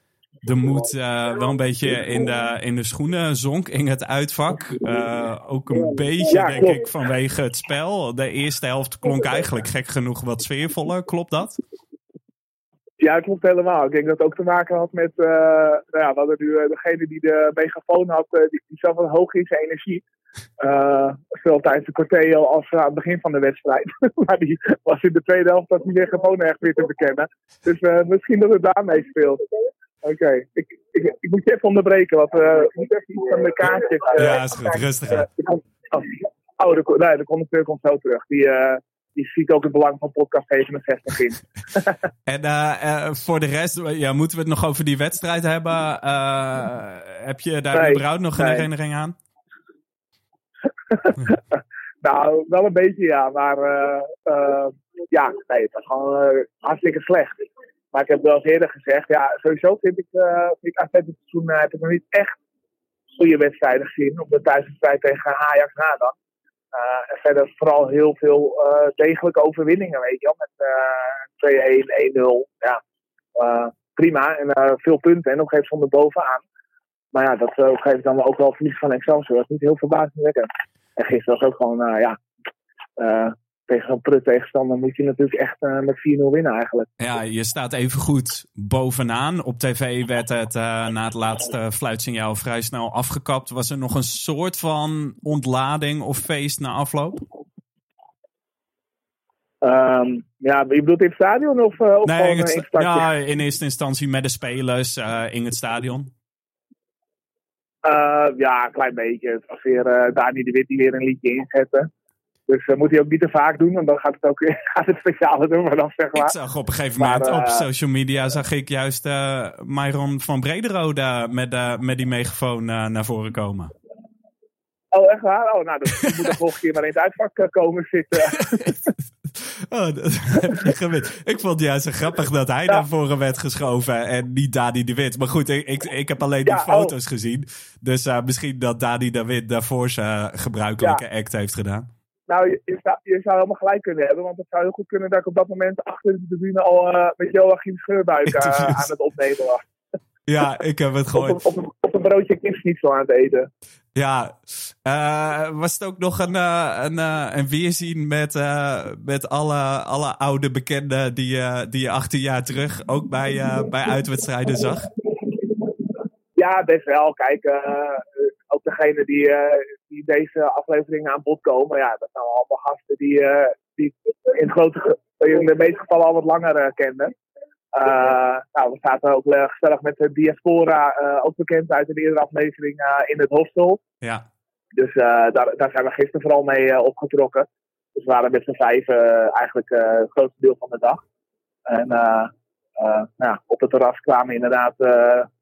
de moed uh, wel een beetje in de, in de schoenen zonk in het uitvak. Uh, ook een beetje, denk ik, vanwege het spel. De eerste helft klonk eigenlijk gek genoeg wat sfeervoller. Klopt dat? Ja, klopt helemaal. Ik denk dat het ook te maken had met... Uh, nou ja, we hadden nu degene die de megafoon had, die, die zat wat hoog in zijn energie. zowel tijdens de corteo als aan het begin van de wedstrijd. maar die was in de tweede helft dat die megafoon echt weer te bekennen. Dus misschien dat het daarmee speelt. Oké, okay. ik, ik, ik, moet je even onderbreken, want uh, ik moet even iets van de kaartjes. Uh, ja, is goed, rustig aan. Uh, oh, de, nee, de conducteur komt zo terug. Die, die ziet ook het belang van podcast 67 in. en voor de rest, ja, moeten we het nog over die wedstrijd hebben? heb je daar nee, überhaupt nog een nee. herinnering aan? nou, wel een beetje ja, maar ja, nee, het was gewoon hartstikke slecht. Maar ik heb wel eens eerder gezegd, ja, sowieso vind ik, uh, vind ik AZ dit seizoen uh, heb ik nog niet echt goede wedstrijden gezien. Op de thuiswedstrijd tegen Ajax na dan. Uh, en verder vooral heel veel degelijke overwinningen, weet je wel. Met 2-1, 1-0. Ja, prima. En veel punten en nog even zonder bovenaan. Maar ja, dat geeft dan ook wel verlies van Excelsior. Dat is niet heel verbazingwekkend. En gisteren was ook gewoon, ja tegen zo'n prut tegenstander moet je natuurlijk echt uh, met 4-0 winnen eigenlijk. Ja, je staat even goed bovenaan. Op tv werd het uh, na het laatste fluitsignaal vrij snel afgekapt. Was er nog een soort van ontlading of feest na afloop? Um, ja, je bedoelt in het stadion of, uh, of nee, in, het, in het stadje? Ja, in eerste instantie met de spelers in het stadion. ja, een klein beetje. Het was weer Dani de Wit die weer een liedje inzette. Dus dat moet hij ook niet te vaak doen, want dan gaat het ook gaat het speciale doen, maar dan zeg maar. Ik zag op een gegeven moment maar, op social media zag ik juist uh, Myron van Brederode met, met die megafoon naar voren komen. Oh, echt waar? Oh, nou, dan moet de volgende keer maar in het uitvak komen zitten. oh, dat. Ik vond het juist zo grappig dat hij ja. naar voren werd geschoven en niet Dani de Wit. Maar goed, ik, ik, ik heb alleen ja, de foto's oh. gezien. Dus misschien dat Dani de Wit daarvoor zijn gebruikelijke ja. act heeft gedaan. Nou, je, je, zou, je zou helemaal gelijk kunnen hebben. Want het zou heel goed kunnen dat ik op dat moment achter de tribune al uh, met Joachim Scheurbuik uh, aan het opnemen was. Ja, ik heb het gehoord. op, op, een, op een broodje kipsnietsel aan het eten. Ja, uh, was het ook nog een, een, een weerzien met, met alle, alle oude bekenden die, die je 18 jaar terug ook bij, bij uitwedstrijden zag? Ja, best wel. Kijk, ook degene die, uh, die deze aflevering aan bod komen, ja, dat zijn allemaal gasten die, uh, die in, grote, in de meeste gevallen al wat langer uh, kenden. nou, we zaten ook gezellig met de Diaspora, ook bekend uit de eerdere aflevering, in het hostel. Ja. Dus daar, daar zijn we gisteren vooral mee opgetrokken. Dus we waren met z'n vijf eigenlijk het grootste deel van de dag. En nou op het terras kwamen inderdaad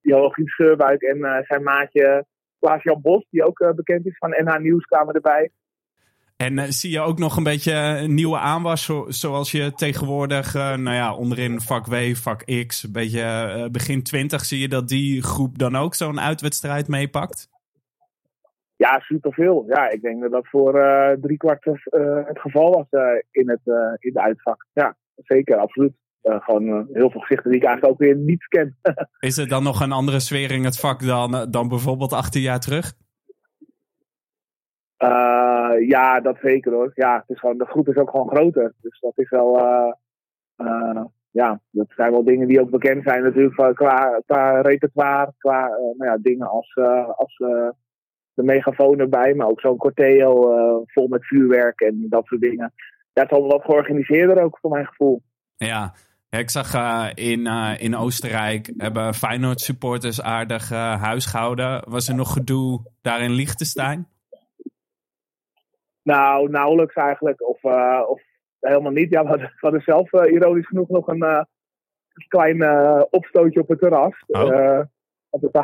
Joachim Scheurbuik en zijn maatje Klaas-Jan Bos, die ook bekend is van NH Nieuws, kwamen erbij. En uh, zie je ook nog een beetje een nieuwe aanwas, zo, zoals je tegenwoordig, uh, nou ja, onderin vak W, vak X, een beetje uh, begin 20, zie je dat die groep dan ook zo'n uitwedstrijd meepakt? Ja, superveel. Ja, ik denk dat dat voor drie kwart het geval was in, het, in de uitvak. Ja, zeker, absoluut. Gewoon heel veel gezichten die ik eigenlijk ook weer niet ken. Is er dan nog een andere sfeer in het vak dan, dan bijvoorbeeld 18 jaar terug? Uh, ja, dat zeker hoor. Ja, het is gewoon, de groep is ook gewoon groter. Dus dat is wel. Uh, uh, ja, dat zijn wel dingen die ook bekend zijn natuurlijk qua, qua repertoire. Qua nou ja, dingen als, als de megafoon erbij, maar ook zo'n corteo vol met vuurwerk en dat soort dingen. Ja, het is allemaal wat georganiseerder ook voor mijn gevoel. Ja, ik zag in, in Oostenrijk hebben Feyenoord supporters aardig huis gehouden. Was er nog gedoe daar in Liechtenstein? Nou, nauwelijks eigenlijk. Of, uh, of helemaal niet. Ja, we hadden, we hadden zelf uh, ironisch genoeg nog een uh, klein opstootje op het terras. Oh.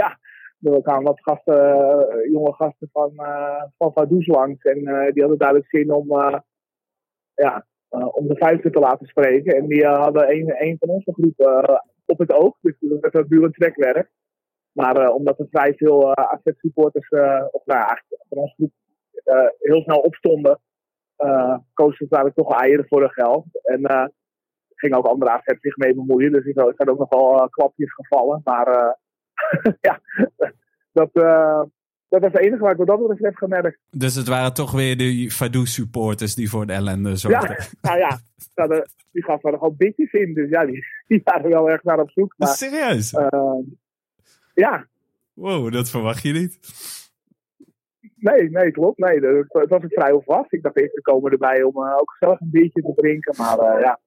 ja, er kwamen wat gasten, jonge gasten van, van Vaduz langs. En die hadden duidelijk zin om, ja, om de vijfde te laten spreken. En die hadden een, een van onze groepen op het oog. Dus dat werd een trekwerk. Maar omdat er vrij veel AZ supporters, of nou van onze groep heel snel opstonden, koos ze eigenlijk toch eieren voor hun geld. En ging ook andere AZ zich mee bemoeien. Dus er zijn ook nog wel klapjes gevallen. Maar ja, dat, dat was het enige waar ik wat dat betreft heb gemerkt. Dus het waren toch weer de Fadou supporters die voor de ellende zorgden? Ja, nou ja, die gaven er gewoon bitjes in. Dus ja, die, die waren wel erg naar op zoek. Maar, Serieus? ja. Wow, dat verwacht je niet. Nee, nee, klopt. Nee, het was een vrij vast. Ik dacht eerst, ze komen erbij om uh, ook zelf een biertje te drinken. Maar uh, ja,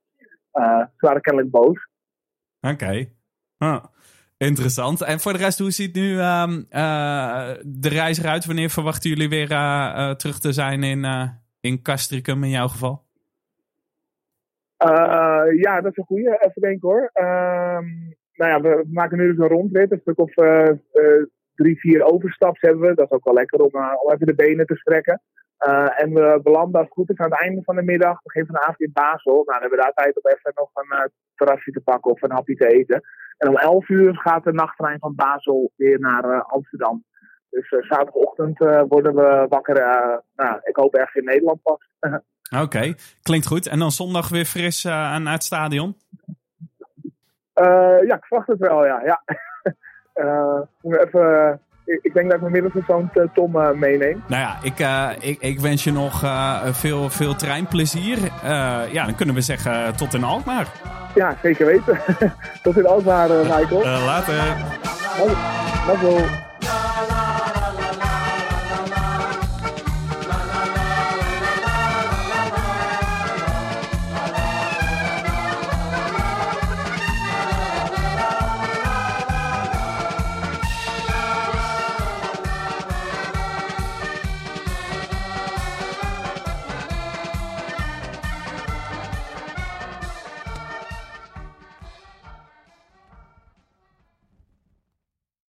uh, ze waren kennelijk boos. Oké. Okay. Ah, interessant. En voor de rest, hoe ziet nu ehm, de reis eruit? Wanneer verwachten jullie weer terug te zijn in, in Castricum in jouw geval? ja, dat is een goede. Even denken hoor. Ehm, nou ja, we maken nu dus een rondrit. Een stuk of drie, vier overstaps hebben we. Dat is ook wel lekker om, om even de benen te strekken. En we belanden als het goed is aan het einde van de middag, van de avond in Basel. Nou, dan hebben we daar tijd om even nog een terrasje te pakken of een hapje te eten. En om 11 uur gaat de nachttrein van Basel weer naar Amsterdam. Dus zaterdagochtend worden we wakker. nou, ik hoop ergens in Nederland pas. Oké, okay. klinkt goed. En dan zondag weer fris aan het stadion? ja, ik verwacht het wel, ja. ja. Uh, even, ik denk dat ik mijn middelste zoon Tom uh, meeneem. Nou ja, ik, uh, ik, ik, wens je nog veel, veel treinplezier. ja, dan kunnen we zeggen tot in Alkmaar. Ja, zeker weten. tot in Alkmaar, Michael. later. Hallo.